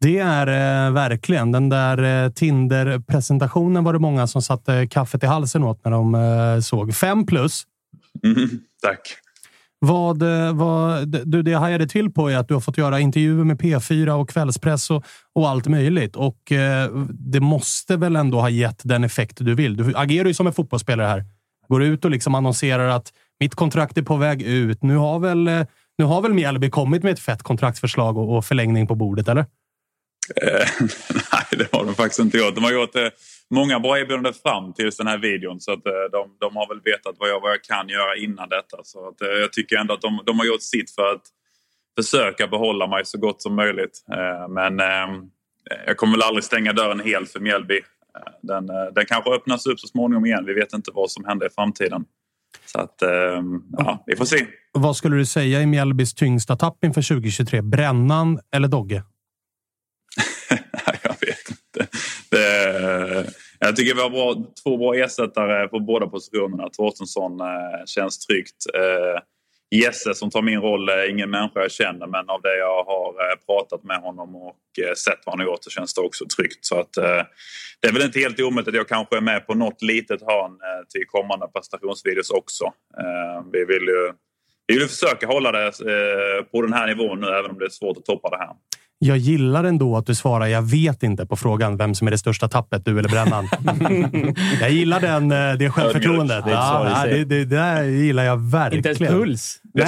Det är eh, verkligen. Den där eh, Tinder-presentationen var det många som satte kaffet i halsen åt när de eh, såg. Fem plus. Mm, tack. Vad, eh, vad, du, det jag hajade till på är att du har fått göra intervjuer med P4 och kvällspress och, och allt möjligt. Och eh, Det måste väl ändå ha gett den effekt du vill. Du agerar ju som en fotbollsspelare här. Går ut och liksom annonserar att mitt kontrakt är på väg ut. Nu har väl, eh, nu har väl Mjällby kommit med ett fett kontraktsförslag och, och förlängning på bordet, eller? Eh, nej, det har de faktiskt inte gjort. De har gjort eh, många bra erbjudanden fram till den här videon. Så att, eh, de, de har väl vetat vad jag, vad jag kan göra innan detta. Så att, eh, jag tycker ändå att de, de har gjort sitt för att försöka behålla mig så gott som möjligt. Eh, men eh, jag kommer väl aldrig stänga dörren helt för Mjällby. Den, den kanske öppnas upp så småningom igen. Vi vet inte vad som händer i framtiden. Så att, eh, ja, vi får se. Vad skulle du säga är Mjällbys tyngsta tapp inför 2023? Brännan eller Dogge? Det, jag tycker vi har bra, två bra ersättare på båda positionerna. Torstensson eh, känns tryggt. Jesse som tar min roll är ingen människa jag känner men av det jag har eh, pratat med honom och eh, sett vad han har gjort så känns det också tryggt. Så att, eh, det är väl inte helt omöjligt att jag kanske är med på något litet hörn till kommande prestationsvideos också. Vi vill ju vi vill försöka hålla det på den här nivån nu även om det är svårt att toppa det här. Jag gillar ändå att du svarar jag vet inte på frågan vem som är det största tappet, du eller Brännan. jag gillar den, eh, det självförtroendet. Ja, det, det där gillar jag verkligen. Inte ens puls. Det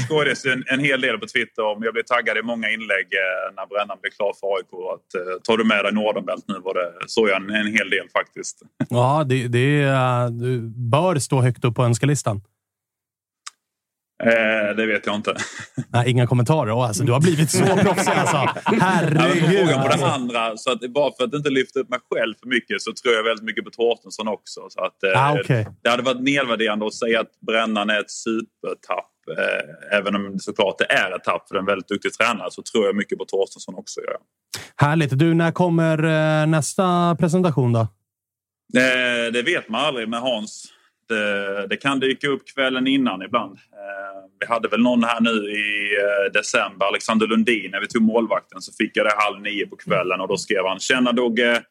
skojades, en, en hel del på Twitter om. Jag blev taggad i många inlägg eh, när Brännan blev klar för AIK. Att, eh, tar du med dig Nordenbält nu? Var det, såg jag en, en hel del faktiskt. Ja, det, det är, du bör stå högt upp på önskelistan. Eh, det vet jag inte. Nej, inga kommentarer. Åh, alltså, du har blivit så proffsig alltså. Herregud. frågan på alltså. den andra, så att, bara för att inte lyfta upp mig själv för mycket så tror jag väldigt mycket på Torstensson också. Så att, eh, Ah, okej. Det hade varit nedvärderande att säga att Brännan är ett supertapp. Eh, även om det såklart det är ett tapp för en väldigt duktig tränare så tror jag mycket på Torstensson också. Ja. Härligt. Du, när kommer eh, nästa presentation då? Det, det vet man aldrig med Hans. Eh, det, kan dyka upp kvällen innan ibland. Eh, vi hade väl någon här nu i eh, december, Alexander Lundin, när vi tog målvakten så fick jag det halv nio på kvällen och då skrev han “Tjena Dogge!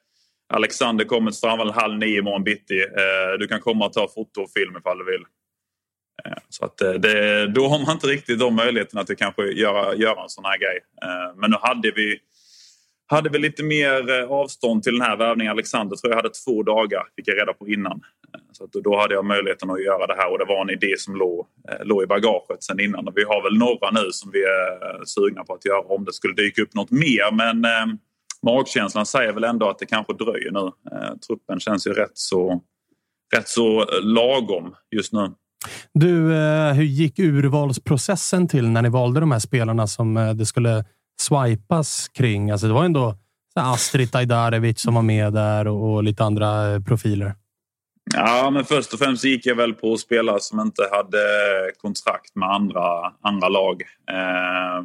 Alexander kommer strammar halv nio imorgon bitti. Du kan komma och ta foto och film ifall du vill.” Så att det, då har man inte riktigt de möjligheterna att kanske göra, göra en sån här grej. Men nu hade vi hade väl lite mer eh, avstånd till den här värvningen. Alexander tror jag hade två dagar, fick jag reda på innan. Eh, så att då hade jag möjligheten att göra det här och det var en idé som låg, eh, låg i bagaget sen innan. Och vi har väl några nu som vi är sugna på att göra om det skulle dyka upp något mer. Men eh, magkänslan säger väl ändå att det kanske dröjer nu. Eh, truppen känns ju rätt så, rätt så lagom just nu. Du, eh, hur gick urvalsprocessen till när ni valde de här spelarna som eh, det skulle swipas kring? Alltså, det var ändå Astrid Ajdarevic som var med där och, och lite andra eh, profiler. Ja, men först och främst gick jag väl på spelare som inte hade eh, kontrakt med andra, andra lag. Eh,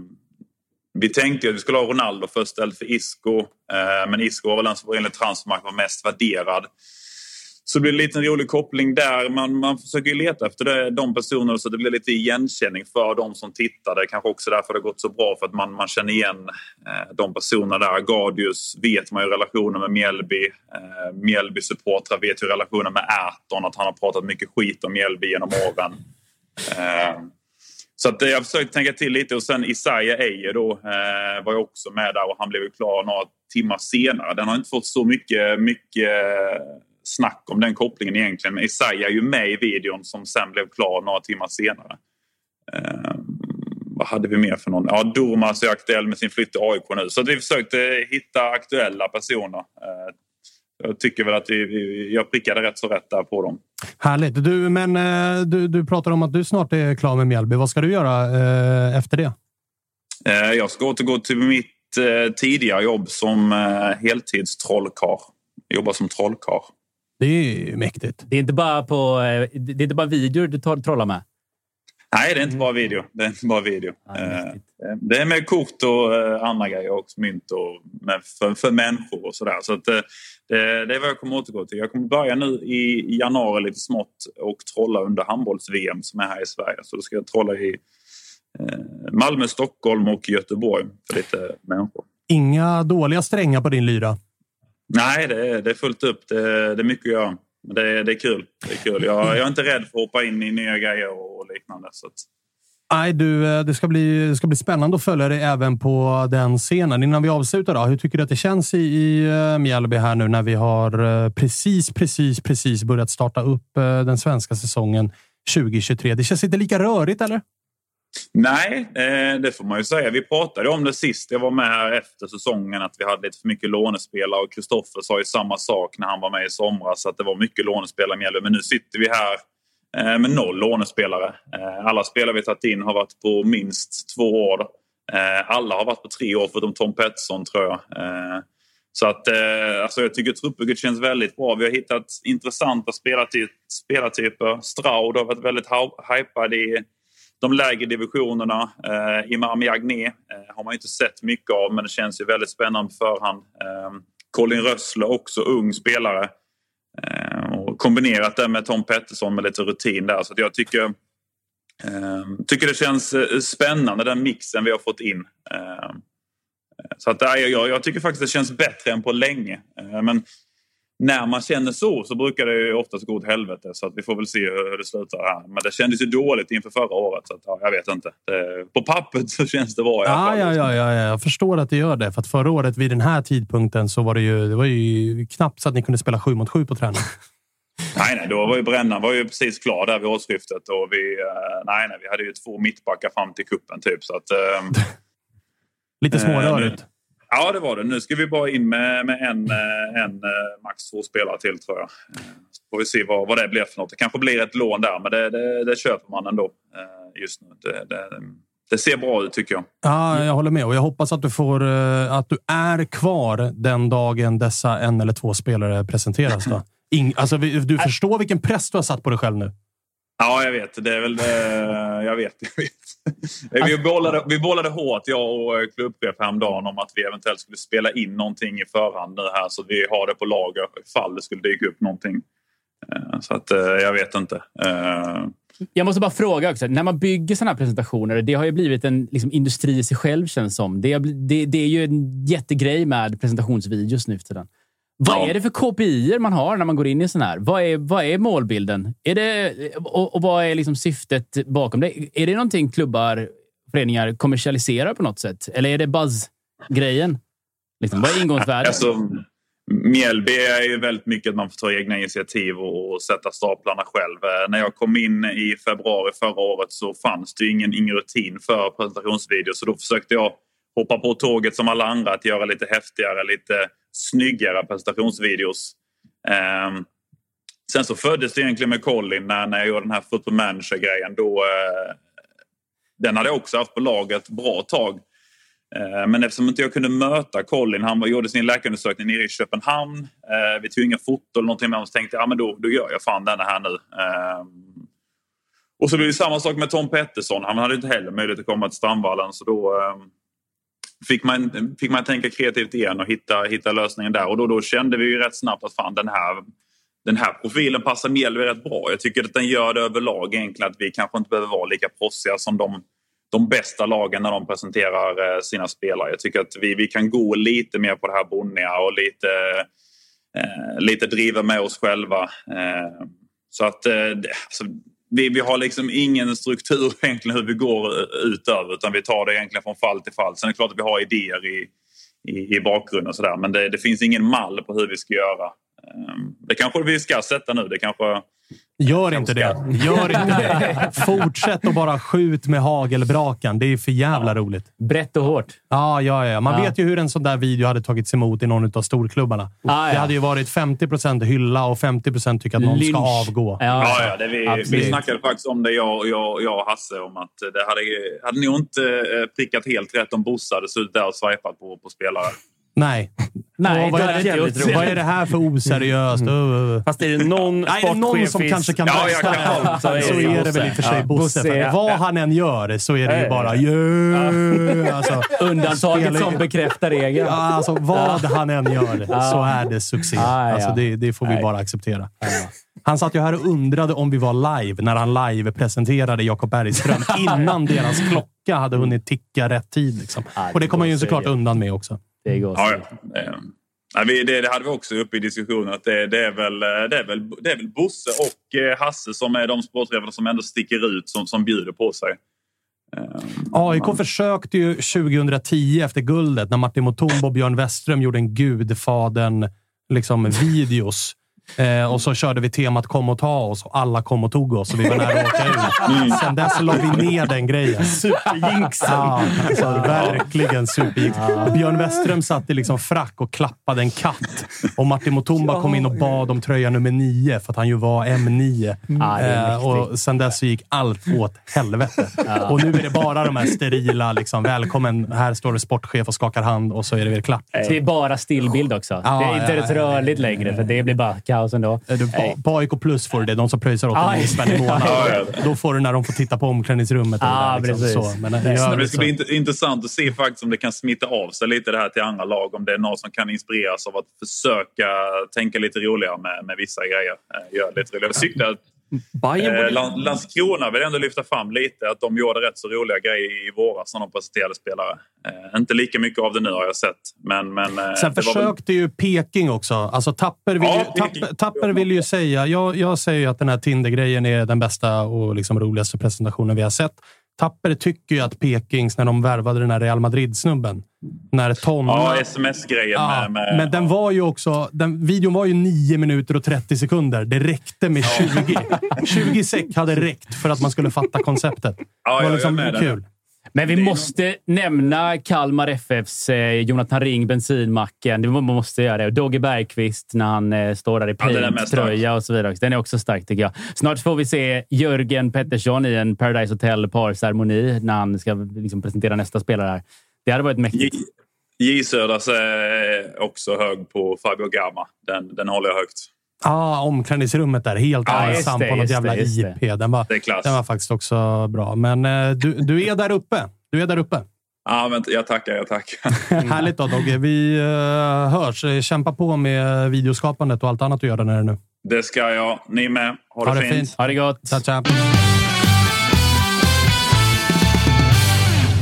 vi tänkte att vi skulle ha Ronaldo först istället för Isco. Eh, men Isco var väl den som enligt transfermarknaden var mest värderad. Så det blir en liten rolig koppling där. Man, man försöker ju leta efter det, de personerna så det blir lite igenkänning för de som tittade. Kanske också därför det har gått så bra för att man, man känner igen eh, de personerna där. Gardius vet man ju relationen med Mjällby. Eh, Mjällby-supportrar vet ju relationen med Erton. Att han har pratat mycket skit om Mjällby genom åren. Eh, så att, eh, jag försökte tänka till lite och sen Isaiah Eje då eh, var jag också med där och han blev ju klar några timmar senare. Den har inte fått så mycket, mycket snack om den kopplingen egentligen. Men Isaiah är ju med i videon som sen blev klar några timmar senare. Eh, vad hade vi mer för någon? Ja, Durmaz är aktuell med sin flytt till AIK nu. Så vi försökte hitta aktuella personer. Eh, jag tycker väl att vi, vi, jag prickade rätt så rätt där på dem. Härligt. Du, men eh, du, du pratar om att du snart är klar med Mjällby. Vad ska du göra eh, efter det? Eh, jag ska återgå till mitt tidigare jobb som heltidstrollkarl. Jobba som trollkarl. Det är ju mäktigt. Det är inte bara, på, eh, det är inte bara videor du trollar med. Nej, det är inte bara video. Det är inte bara video. Eh, det är med kort och eh, andra grejer också. Mynt och med, för, för människor och sådär. Så att, det, det är vad jag kommer återgå till. Jag kommer börja nu i januari lite smått och trolla under handbolls-VM som är här i Sverige. Så då ska jag trolla i Malmö, Stockholm och Göteborg för lite människor. Inga dåliga strängar på din lyra. Nej, det är, det är fullt upp. Det, det är mycket att göra. Men det, är- det är kul. Det är kul. Jag, jag är inte rädd för att hoppa in i nya grejer och liknande. Så att, Nej, du, eh, det ska, bli, det ska bli spännande att följa dig även på den scenen. Innan vi avslutar, då, hur tycker du att det känns i, i eh, Mjällby här nu när vi har eh, precis, precis, precis börjat starta upp den svenska säsongen 2023? Det känns inte lika rörigt, eller? Nej, eh, det får man ju säga. Vi pratade om det sist jag var med här efter säsongen att vi hade lite för mycket lånespelare och Kristoffer sa ju samma sak när han var med i somras att det var mycket lånespelare i Mjällby. Men nu sitter vi här eh, med noll lånespelare. Eh, alla spelare vi tagit in har varit på minst två år. Alla har varit på tre år förutom Tom Pettersson tror jag. Så att, alltså jag tycker truppbygget känns väldigt bra. Vi har hittat intressanta spelartyper. Stroud har varit väldigt hypad i de lägre divisionerna. Eh, Imam Jagné eh, har man inte sett mycket av men det känns ju väldigt spännande på förhand. Eh, Colin Rössler också ung spelare. Eh, och kombinerat det med Tom Pettersson med lite rutin där. Så att jag tycker, eh, tycker det känns eh, spännande den mixen vi har fått in. Eh, så att, eh, jag, jag tycker faktiskt det känns bättre än på länge. Eh, men när man känner så så brukar det ju oftast gå åt helvete. Så att vi får väl se hur, det slutar här. Men det kändes ju dåligt inför förra året. Så att, ja, jag vet inte. På pappret så känns det bra i alla Ja, fall. ja, ja, ja, ja, jag förstår att det gör det. För att förra året vid den här tidpunkten så var det ju, det var ju knappt så att ni kunde spela sju mot sju på träning. Nej, nej, då var ju Brännan var ju precis klar där vid årsskiftet. Och vi, eh, nej, nej, vi hade ju två mittbackar fram till kuppen typ. Så att, ehm, Lite Eh, smårörigt. Ja, det var det. Nu ska vi bara in med, med en, eh, en, eh, max två spelare till tror jag. Eh, Så får vi se vad, vad det blir för något. Det kanske blir ett lån där, men det, det, det köper man ändå just nu. Det, det, det ser bra ut tycker jag. Ja, jag håller med och jag hoppas att du, får, att du är kvar den dagen dessa en eller två spelare presenteras. Då. Ing, alltså, du förstår vilken press du har satt på dig själv nu. Ja, jag vet. Det är väl... eh, jag vet. Jag vet. Vi, bollade, vi bollade hårt, jag och eh, klubbchef häromdagen om att vi eventuellt skulle spela in någonting i förhand nu här så vi har det på lager ifall det skulle dyka upp någonting. Eh, Så att eh, jag vet inte. Jag måste bara fråga också. När man bygger sådana här presentationer, det har ju blivit en liksom, industri i sig själv känns som. Det, det, det är ju en jättegrej med presentationsvideos nu för tiden. Vad Ja. är det för KPI man har när man går in i sån här? Vad är, vad är målbilden? Är det, och, och vad är liksom syftet bakom det? Är det någonting klubbar, föreningar kommersialiserar på något sätt? Eller är det buzz-grejen? Liksom, vad är ingångsvärdet? Alltså, Mjällby är ju väldigt mycket att man får ta egna initiativ och, sätta staplarna själv. Eh, När jag kom in i februari förra året så fanns det ju ingen, ingen rutin för presentationsvideo så då försökte jag hoppa på tåget som alla andra att göra lite häftigare, lite snyggare presentationsvideos. Ehm, sen så föddes det egentligen med Colin när, när jag gjorde den här football manager-grejen. Då, eh, den hade jag också haft på lager ett bra tag. Ehm, men eftersom inte jag kunde möta Colin, han gjorde sin läkarundersökning nere i Köpenhamn. Eh, vi tog inga foton eller någonting med honom. Så tänkte jag, ah, men då, då gör jag fan denna här nu. Ehm, och så blev det samma sak med Tom Pettersson. Han hade inte heller möjlighet att komma till Strandvallen. Så då fick, man, fick man tänka kreativt igen och hitta, hitta lösningen där. Och då, då kände vi ju rätt snabbt att fan den här, den här profilen passar Mjällby rätt bra. Jag tycker att den gör det överlag egentligen att vi kanske inte behöver vara lika proffsiga som de de bästa lagen när de presenterar eh, sina spelare. Jag tycker att vi, vi kan gå lite mer på det här bonniga och lite, eh, lite driva med oss själva. Eh, så att eh, alltså, vi, vi har liksom ingen struktur egentligen hur vi går eh, utöver utan vi tar det egentligen från fall till fall. Sen är det klart att vi har idéer i, i, i bakgrunden och sådär men det, det finns ingen mall på hur vi ska göra. Ehm, det kanske vi ska sätta nu. Det kanske... Gör inte det. Gör inte det. Fortsätt att bara skjut med hagelbrakan. Det är för jävla roligt. Brett och hårt. Ja, ja, ja. Man Ja. vet ju hur en sån där video hade tagits emot i någon av storklubbarna. Ah, Det ja. hade ju varit 50% hylla och 50% tycker att någon Lynch. ska avgå. Ja, ja, det vi, vi snackade faktiskt om det, jag, jag, jag och Hasse, om att det hade, hade nog inte eh, prickat helt rätt om Bosse hade suttit där och swipat på, på spelare. Nej. Nej, vad, det är det, roligt. vad är det här för oseriöst? Uh. Fast är det någon Nej, är det någon som kanske kan Ja, bästa kan. så, Så är det är det väl i och för sig Ja, Bosse. För ja. vad han än gör så är det ju Ja, bara ja. alltså, Undantaget spelar- som bekräftar regeln. Ja, alltså, vad han än gör Ja. så är det succé. Ah, ja. Alltså, det, det får vi Nej. bara acceptera. Han satt ju här och undrade om vi var live när han live presenterade Jakob Bergström innan deras klocka hade hunnit ticka rätt tid. Liksom. Och det kommer han ju såklart undan med också. Det går Ja, ja. Eh, det, hade vi också uppe i diskussionen. Att det, det, är väl, eh, det, är väl, det är väl Bosse och eh, Hasse som är de sportcheferna som ändå sticker ut, som, som bjuder på sig. AIK försökte ju 2010 efter guldet när Martin Mutumbo och Björn Westström gjorde en gudfaden liksom, videos. Eh, och så körde vi temat Kom och ta oss och alla kom och tog oss och vi var nära att åka ut. Sen dess la vi ner den grejen. Superjinxen. Ja, alltså, verkligen superjinx. Björn Westström satt i liksom frack och klappade en katt. Och Martin Mutumba kom in och bad om tröja nummer nio för att han ju var M9. Ja, det är eh, och sen dess så gick allt åt helvete. Och nu är det bara de här sterila, liksom, välkommen, här står det sportchef och skakar hand och så är det väl klart. Det är bara stillbild också. Ja, det är inte ja, rörligt längre, för det blir bara kaos ändå. Eh, Du, på, på AIK Plus får du det. De som pröjsar åt Aj. en spänn i månaden. Då får du när de får titta på omklädningsrummet. där, liksom. så. Men Det ska så- bli int- intressant att se faktiskt om det kan smitta av sig lite det här till andra lag. Om det är någon som kan inspireras av att försöka tänka lite roligare med, med vissa grejer. Eh, Göra lite roligare. Jag Bayern eh, Landskrona vill ändå lyfta fram lite att de gjorde rätt så roliga grejer i våras när de presenterade spelare. Eh, inte lika mycket av det nu har jag sett. Men, men, eh, Sen var väl- försökte ju Peking också. Alltså Tapper vill, Ja, ju. Tapper, Tapper vill ju säga... Jag, jag säger ju att den här Tinder-grejen är den bästa och liksom roligaste presentationen vi har sett. Tapper tycker ju att Pekings, när de värvade den här Real Madrid-snubben, när Tonna... Ja, sms-grejen Ja, med... med men den var ju också... Den, videon var ju 9 minuter och 30 sekunder. Det räckte med 20. 20 sek hade räckt för att man skulle fatta konceptet. Ja, det var jag liksom där. kul. Men vi måste nämna Kalmar FFs eh, Jonathan Ring, bensinmacken. Det- Man måste göra det. Och Dogge Bergqvist när han eh, står där i Ja, paint-tröja och så vidare. Den är också stark tycker jag. Snart får vi se Jörgen Pettersson i en Paradise Hotel-parceremoni när han ska liksom, presentera nästa spelare här. Det hade varit mäktigt. J Söders är också hög på Fabio Gamma. Den, den håller jag högt. Ah, omklädningsrummet där. Helt Ja, ensam det, på något jävla det. IP. Den var, den var faktiskt också bra. Men eh, du, du är där uppe. Du är där uppe. Ja, men jag tackar, jag tackar. Härligt då Dogge. Vi uh, hörs. Eh, Kämpa på med videoskapandet och allt annat du gör där nere nu. Det ska jag. Ni med. Ha det, fint. Ha det gott. Ciao, ciao.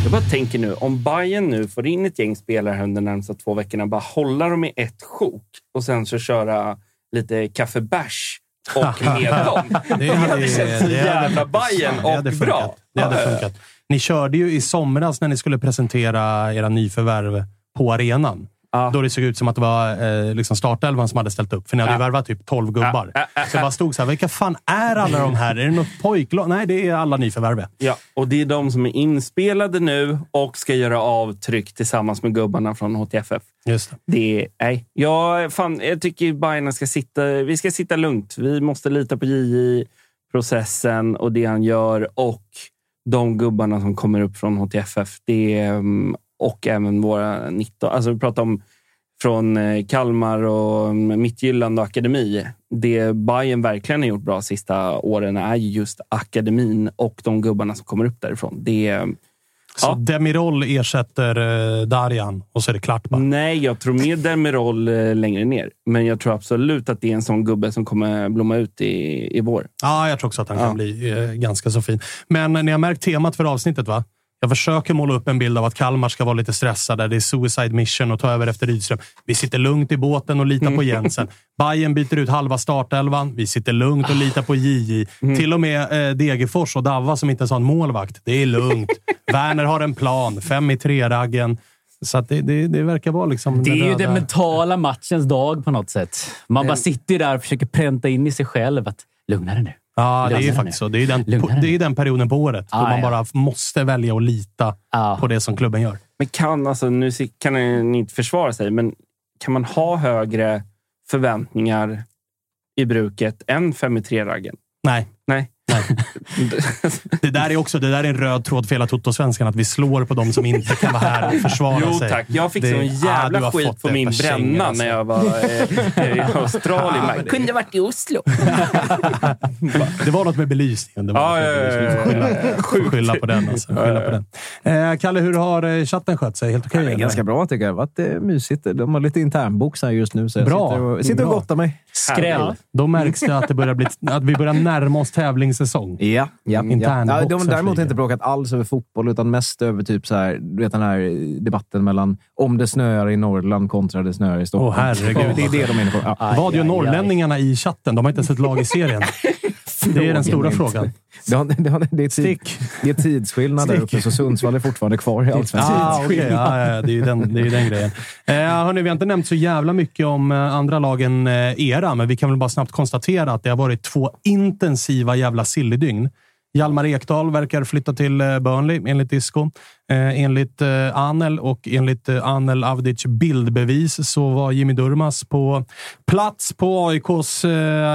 Jag bara tänker nu, om Bayern nu får in ett gäng spelare här under de närmsta två veckorna, bara hålla dem i ett sjok och sen så köra lite kaffebärs och med dem. Det hade känts så jävla det hade och funkat. bra. Det hade funkat. Ni körde ju i somras när ni skulle presentera era nyförvärv på arenan. Då det såg ut som att det var eh, liksom startelvan som hade ställt upp. För ni hade ju Ja. värvat typ 12 gubbar. Ja, ja, Så jag bara stod så här, vilka fan är alla de här? Är det något pojklag? Nej, det är alla nyförvärv. Ja, och det är de som är inspelade nu och ska göra avtryck tillsammans med gubbarna från HTFF. Just det. Det är, nej. Jag, fan, jag tycker Bayern ska sitta, vi ska sitta lugnt. Vi måste lita på JJ, processen och det han gör och de gubbarna som kommer upp från HTFF. Det är, mm, och även våra 19. Alltså vi pratar om från eh, Kalmar och mm, Mittjylland och akademi. Det Bayern verkligen har gjort bra sista åren är ju just akademin och de gubbarna som kommer upp därifrån. Det är, Så Demirol ersätter eh, Darjan och så är det klart bara. Nej, jag tror mer Demirol eh, längre ner. Men jag tror absolut att det är en sån gubbe som kommer blomma ut i, i vår. Ja, jag tror också att han Ja. kan bli eh, ganska så fin. Men ni har märkt temat för avsnittet, va? Jag försöker måla upp en bild av att Kalmar ska vara lite stressade. Det är suicide mission och ta över efter Rydström. Vi sitter lugnt i båten och litar på Jensen. Bayern byter ut halva startelvan. Vi sitter lugnt och litar på JJ. Till och med eh, Degerfors och Davva som inte ens har en målvakt. Det är lugnt. Werner har en plan. Fem i tre-raggen. Så att det, det, det verkar vara liksom... Det är ju den mentala matchens dag på något sätt. Man bara sitter där och försöker pränta in i sig själv att lugna dig nu. Ja, det är ju faktiskt nu. så. Det är, den, det är den perioden på året då Ah, man ja. bara måste välja att lita på det som klubben gör. Men kan, alltså, nu kan ni inte försvara sig, men kan man ha högre förväntningar i bruket än 5 i 3-raggen? Nej. Nej. Det där är också det där är en röd tråd för hela Toto-svenskan, att vi slår på de som inte kan vara här och försvara Jo sig. tack, jag fick Det- sån Ah, jävla du har skit fått på min bränna alltså. när jag var eh, i Australien. Man kunde varit i Oslo. Det var något med belysningen. Det var med ja, skylla, skylla på den. Alltså. Skylla på den. Eh, Kalle, hur har eh, chatten skött sig? Helt okej? Det är eller? ganska bra tycker jag. Det varit eh, mysigt. De har lite internbox här just nu, så jag Bra. sitter och, sitter och gottar mig. Ja, Då märks det att, det börjar bli, att vi börjar närma oss tävlingssäsong. Ja, ja, ja. Internboxen ja de har däremot inte bråkat alls över fotboll, utan mest över typ så här, du vet den här debatten mellan om det snöar i Norrland kontra det snöar i Stockholm. Åh, herregud. Det är det de är inne på. Ja. Vad gör norrlänningarna i chatten? De har inte ens ett lag i serien. Det är den stora frågan. Det, har, det, har, det, är tid, det är tidsskillnad där uppe, så Sundsvall är fortfarande kvar i Allsvenskan. Ah, okay. ja, ja, det är ju den, det är den grejen. Eh, hörni, vi har inte nämnt så jävla mycket om eh, andra lagen eh, era, men vi kan väl bara snabbt konstatera att det har varit två intensiva jävla sillydygn. Hjalmar Ekdal verkar flytta till eh, Burnley, enligt Disco. Eh, enligt eh, Anel och enligt Anel Avdic bildbevis så var Jimmy Durmas på plats på AIKs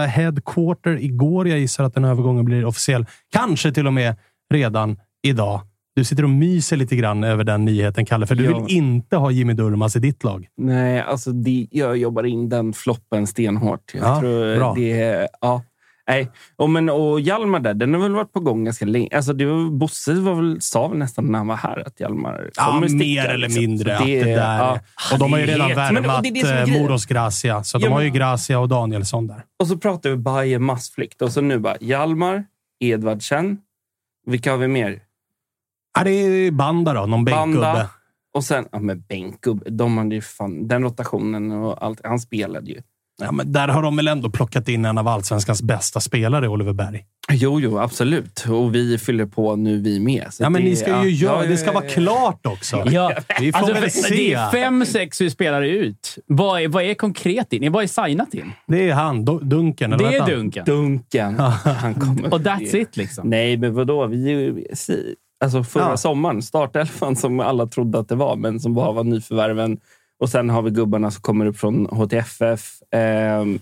headquarter igår. Jag gissar att den övergången blir officiell. Kanske till och med redan idag. Du sitter och myser lite grann över den nyheten, Kalle, för du Ja. vill inte ha Jimmy Durmas i ditt lag. Nej, alltså det, jag jobbar in den floppen stenhårt. Jag Ja, tror bra. det är- ja. Nej, och, men, och Hjalmar där, den har väl varit på gång ganska länge. Alltså, det var, Bosse var väl, sa väl nästan när han var här att Hjalmar Ja, kommer sticka. mer eller liksom. mindre. Så att det där, ja. och de har ju redan vet, det- värvat det det eh. Moros Gracia, så de Ja, har men- ju Gracia och Danielsson där. Och så pratar vi Bayern massflykt. Och så nu bara Hjalmar, Edvardsen. Vilka har vi mer? Ja, det är Banda då, någon bänkgubbe. Och sen, ja men bänkgubbe. De hade ju fan, den rotationen och allt. Han spelade ju. Ja, men där har de väl ändå plockat in en av allsvenskans bästa spelare, Oliver Berg. Jo, jo, absolut. Och vi fyller på nu vi med. Så Ja, men det- ni ska ju göra... det ska vara klart också. Ja, Vi får alltså, väl det se. är fem, sex vi spelar ut. Vad är, vad är konkret in? Vad är signat in? Det är han, Dunken. eller Det är? Dunken. Dunken. Han kommer Och that's it liksom. Nej, men vadå? Vi, alltså förra Ja. sommaren, startelvan som alla trodde att det var, men som bara var nyförvärven. Och sen har vi gubbarna som kommer upp från HTFF. Ehm,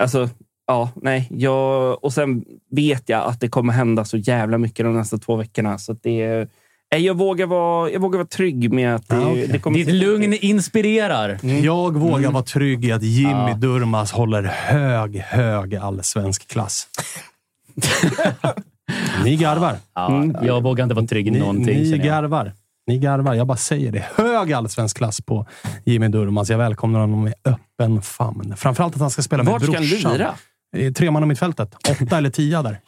alltså, ja, nej. Jag, och sen vet jag att det kommer hända så jävla mycket de nästa två veckorna. Så att det är Nej, Jag vågar vara, jag vågar vara trygg med att det, Ja, okej. det kommer... Ditt lugn inspirerar. Jag vågar vara trygg i att Jimmy Ja. Durmaz håller hög, hög allsvensk klass. Ni garvar. Ja, jag vågar inte vara trygg i Ni, någonting. ni jag. garvar. Ni garvar. Jag bara säger det. Hög allsvensk klass på Jimmy Durmaz. Jag välkomnar honom med öppen famn. Framförallt att han ska spela med Vart ska han brorsan. lira? Treman och mittfältet. Åtta eller tia där.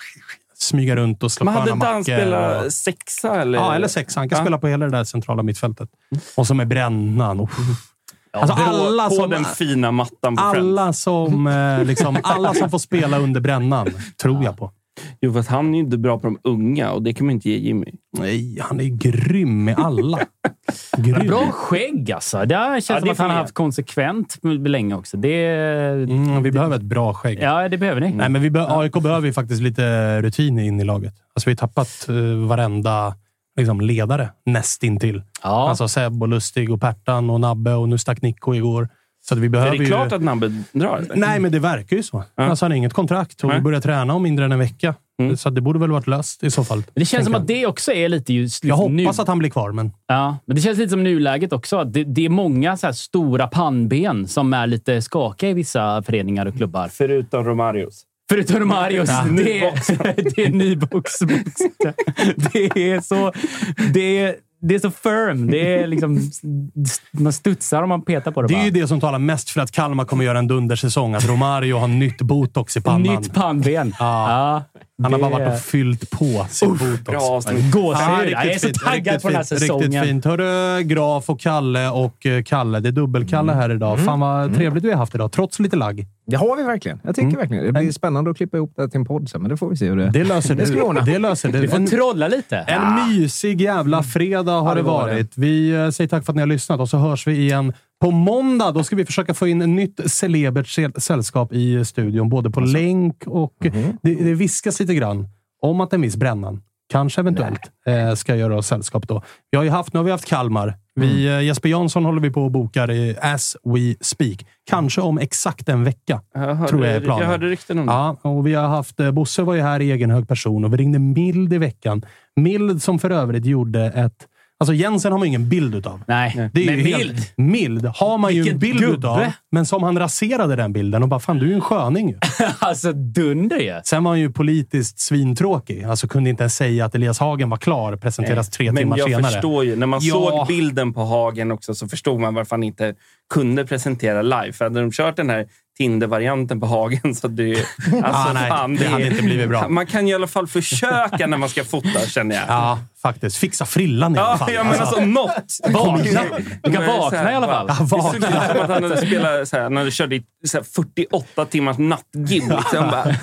Smyga runt och slå Men hade sköna inte han mackor spelat och- sexa? Eller? Ja, eller sexa. Han kan Ja. spela på hela det där centrala mittfältet. Och så med brännan. Uff. Alltså På- alla som, den fina mattan på alla, som, eh, liksom, alla som får spela under brännan tror jag på. Jo, för att han är ju inte bra på de unga och det kan man inte ge Jimmy. Nej, han är grym med alla. Grym. Bra skägg alltså. Det känns Ja, som det att han har haft konsekvent länge också. Det, Mm, vi behöver ett bra skägg. ja, det behöver ni. Nej, men vi be- AIK behöver ju faktiskt lite rutin in i laget. Alltså, vi har tappat uh, varenda liksom, ledare nästintill. Ja. Alltså Seb och Lustig och Pertan och Nabbe och nu stack Nico igår. Så att vi behöver är det ju... klart att Nabbe drar? eller? Nej, men det verkar ju så. Alltså, han har inget kontrakt och börjar träna om mindre än en vecka. Mm. Så att det borde väl varit löst i så fall. Men det känns som att det också är lite just Jag liksom hoppas nu. att han blir kvar, men... Ja, men det känns lite som nuläget också. Det, det är många så här stora pannben som är lite skakiga i vissa föreningar och klubbar. Förutom Romarios. Förutom Marius. Ja. Det, är, det är ny box. box. Det är så... Det är, det är så firm. Det är liksom... Man studsar om man petar på det. Det är bara. ju det som talar mest för att Kalmar kommer göra en dundersäsong. Att Romario har nytt botox i pannan. Nytt pannben. Ja. Han har bara det- varit och fyllt på sin botox. bra avsnitt. Gåshud. Jag är så taggad på den här säsongen. Riktigt fint. Hörru, Graf och Kalle och eh, Kalle. Det är dubbelkalle här idag. Fan vad trevligt vi har haft idag, trots lite lagg. Det har vi verkligen. Jag tycker Mm. verkligen det. blir spännande att klippa ihop det till en podd sen, men det får vi se hur det... Det löser Det du. Det löser du. Vi får En, trolla lite. en mysig jävla fredag har Ja, det det var varit. Vi eh, säger tack för att ni har lyssnat och så hörs vi igen på måndag. Då ska vi försöka få in ett nytt celebert säll- sällskap i studion, både på länk och... Det, det viskas lite grann om att en viss Brännan, kanske eventuellt, eh, ska göra oss sällskap då. Vi har ju haft, nu har vi haft Kalmar. Vi, eh, Jesper Jansson håller vi på och bokar i as we speak. Kanske om exakt en vecka, Jag hörde, tror jag är planen. jag hörde rykten om det. Ja, och vi har haft... eh, Bosse var ju här i egen hög person och vi ringde Mild i veckan. Mild som för övrigt gjorde ett... Alltså Jensen har man ju ingen bild utav. Nej, Det är men ju helt- mild. Mild har man ju en Vilken bild gubbe. utav, men som han raserade den bilden och bara “Fan, du är ju en sköning”. ju. Alltså dunder ju. Sen var han ju politiskt svintråkig. Alltså kunde inte ens säga att Elias Hagen var klar, presenteras tre Men timmar jag senare. förstår ju. När man Ja. såg bilden på Hagen också så förstod man varför han inte kunde presentera live. För hade de kört den här Tinder-varianten på Hagen så det... Alltså, Ah, nej, det hade inte blivit bra. Man kan i alla fall försöka när man ska fota, känner jag. Ja, faktiskt. Fixa frillan i alla Ja, fall. jag menar alltså något. Vakna. Du kan Men så vakna i alla fall. Ja, Det såg vakna. ut som att han hade spelat så här, när han körde i så här 48 timmars nattgym. Liksom bara,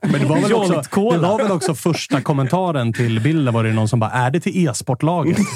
Men det var, väl också, det var väl också första kommentaren till bilden var det någon som bara “Är det till e-sportlaget?”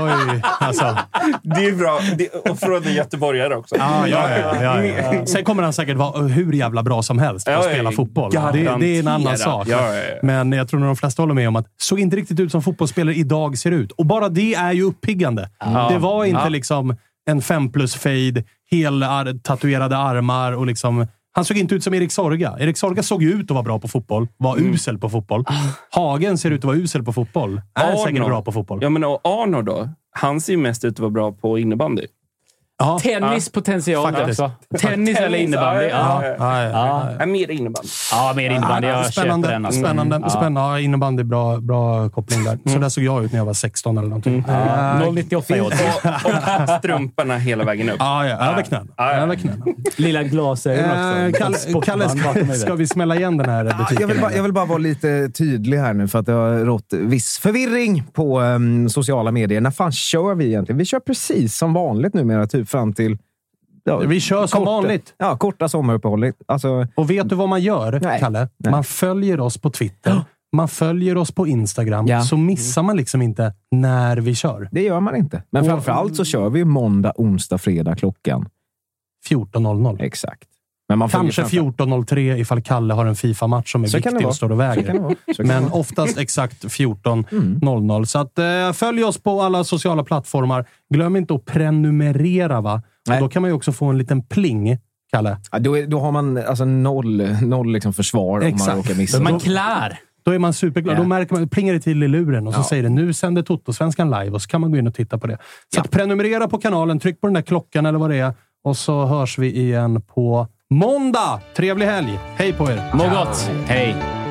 Oj, alltså. det är bra. Det, och från en göteborgare också. Ja, ja, ja, ja, ja. Sen kommer han säkert vara hur jävla bra som helst på att Ja, ja, spela fotboll. Det, det är en annan sak. Ja, ja, ja. Men jag tror nog de flesta håller med om att såg inte riktigt ut som fotbollsspelare idag ser ut. Och bara det är ju uppiggande. Det var inte Ja. liksom en fem plus fade, hel ar- tatuerade armar och liksom... Han såg inte ut som Erik Sorga. Erik Sorga såg ju ut att vara bra på fotboll. Var Mm. usel på fotboll. Hagen ser ut att vara usel på fotboll. Är säkert Arnold. bra på fotboll. Ja, men och Arnold då? Han ser ju mest ut att vara bra på innebandy. Ja. Tennis potential Faktiskt. också. Tennis eller innebandy. Ja, ja, Ja, ja, ja. ja. mer innebandy. ja mer innebandy. Jag spännande, köper den. Alltså. spännande, Mm. spännande. Ja, innebandy, bra, bra koppling där. Så där såg jag ut när jag var 16 eller någonting. Ja, Eh, 098 i odds. Och strumporna hela vägen upp. Ja, ja, över knäna. Ja, ja. Över knäna. Lilla glasögon Eh, också. Kalle, Sportband Kalle ska, vi smälla igen den här butiken? Jag vill, bara, eller? jag vill bara vara lite tydlig här nu för att det har rått viss förvirring på em, sociala medier. När fan kör vi egentligen? Vi kör precis som vanligt numera, typ fram till... Ja, Vi kör som korta- vanligt. Ja, korta sommaruppehållet. Alltså, Och vet du vad man gör, Nej. Kalle? Nej. Man följer oss på Twitter. Man följer oss på Instagram. Ja. Så missar man liksom inte när vi kör. det gör man inte. Men Och- framförallt så kör vi måndag, onsdag, fredag klockan. 14.00. Exakt. Men man följer Kanske framför- 14.03 ifall Kalle har en Fifa-match som är Så viktig och står och väger. Men oftast exakt 14.00. Mm. Så att, eh, följ oss på alla sociala plattformar. Glöm inte att prenumerera. va? Och då kan man ju också få en liten pling, Kalle. Ja, då, är, då har man alltså noll, noll liksom försvar om Exakt. man råkar missa. Man klär. Då är man superglad. Ja. Då märker man, plingar det till i luren och så Ja. säger det nu sänder Toto-svenskan live och så kan man gå in och titta på det. Så att prenumerera på kanalen, tryck på den där klockan eller vad det är och så hörs vi igen på måndag. Trevlig helg! Hej på er! Må gott! Hej!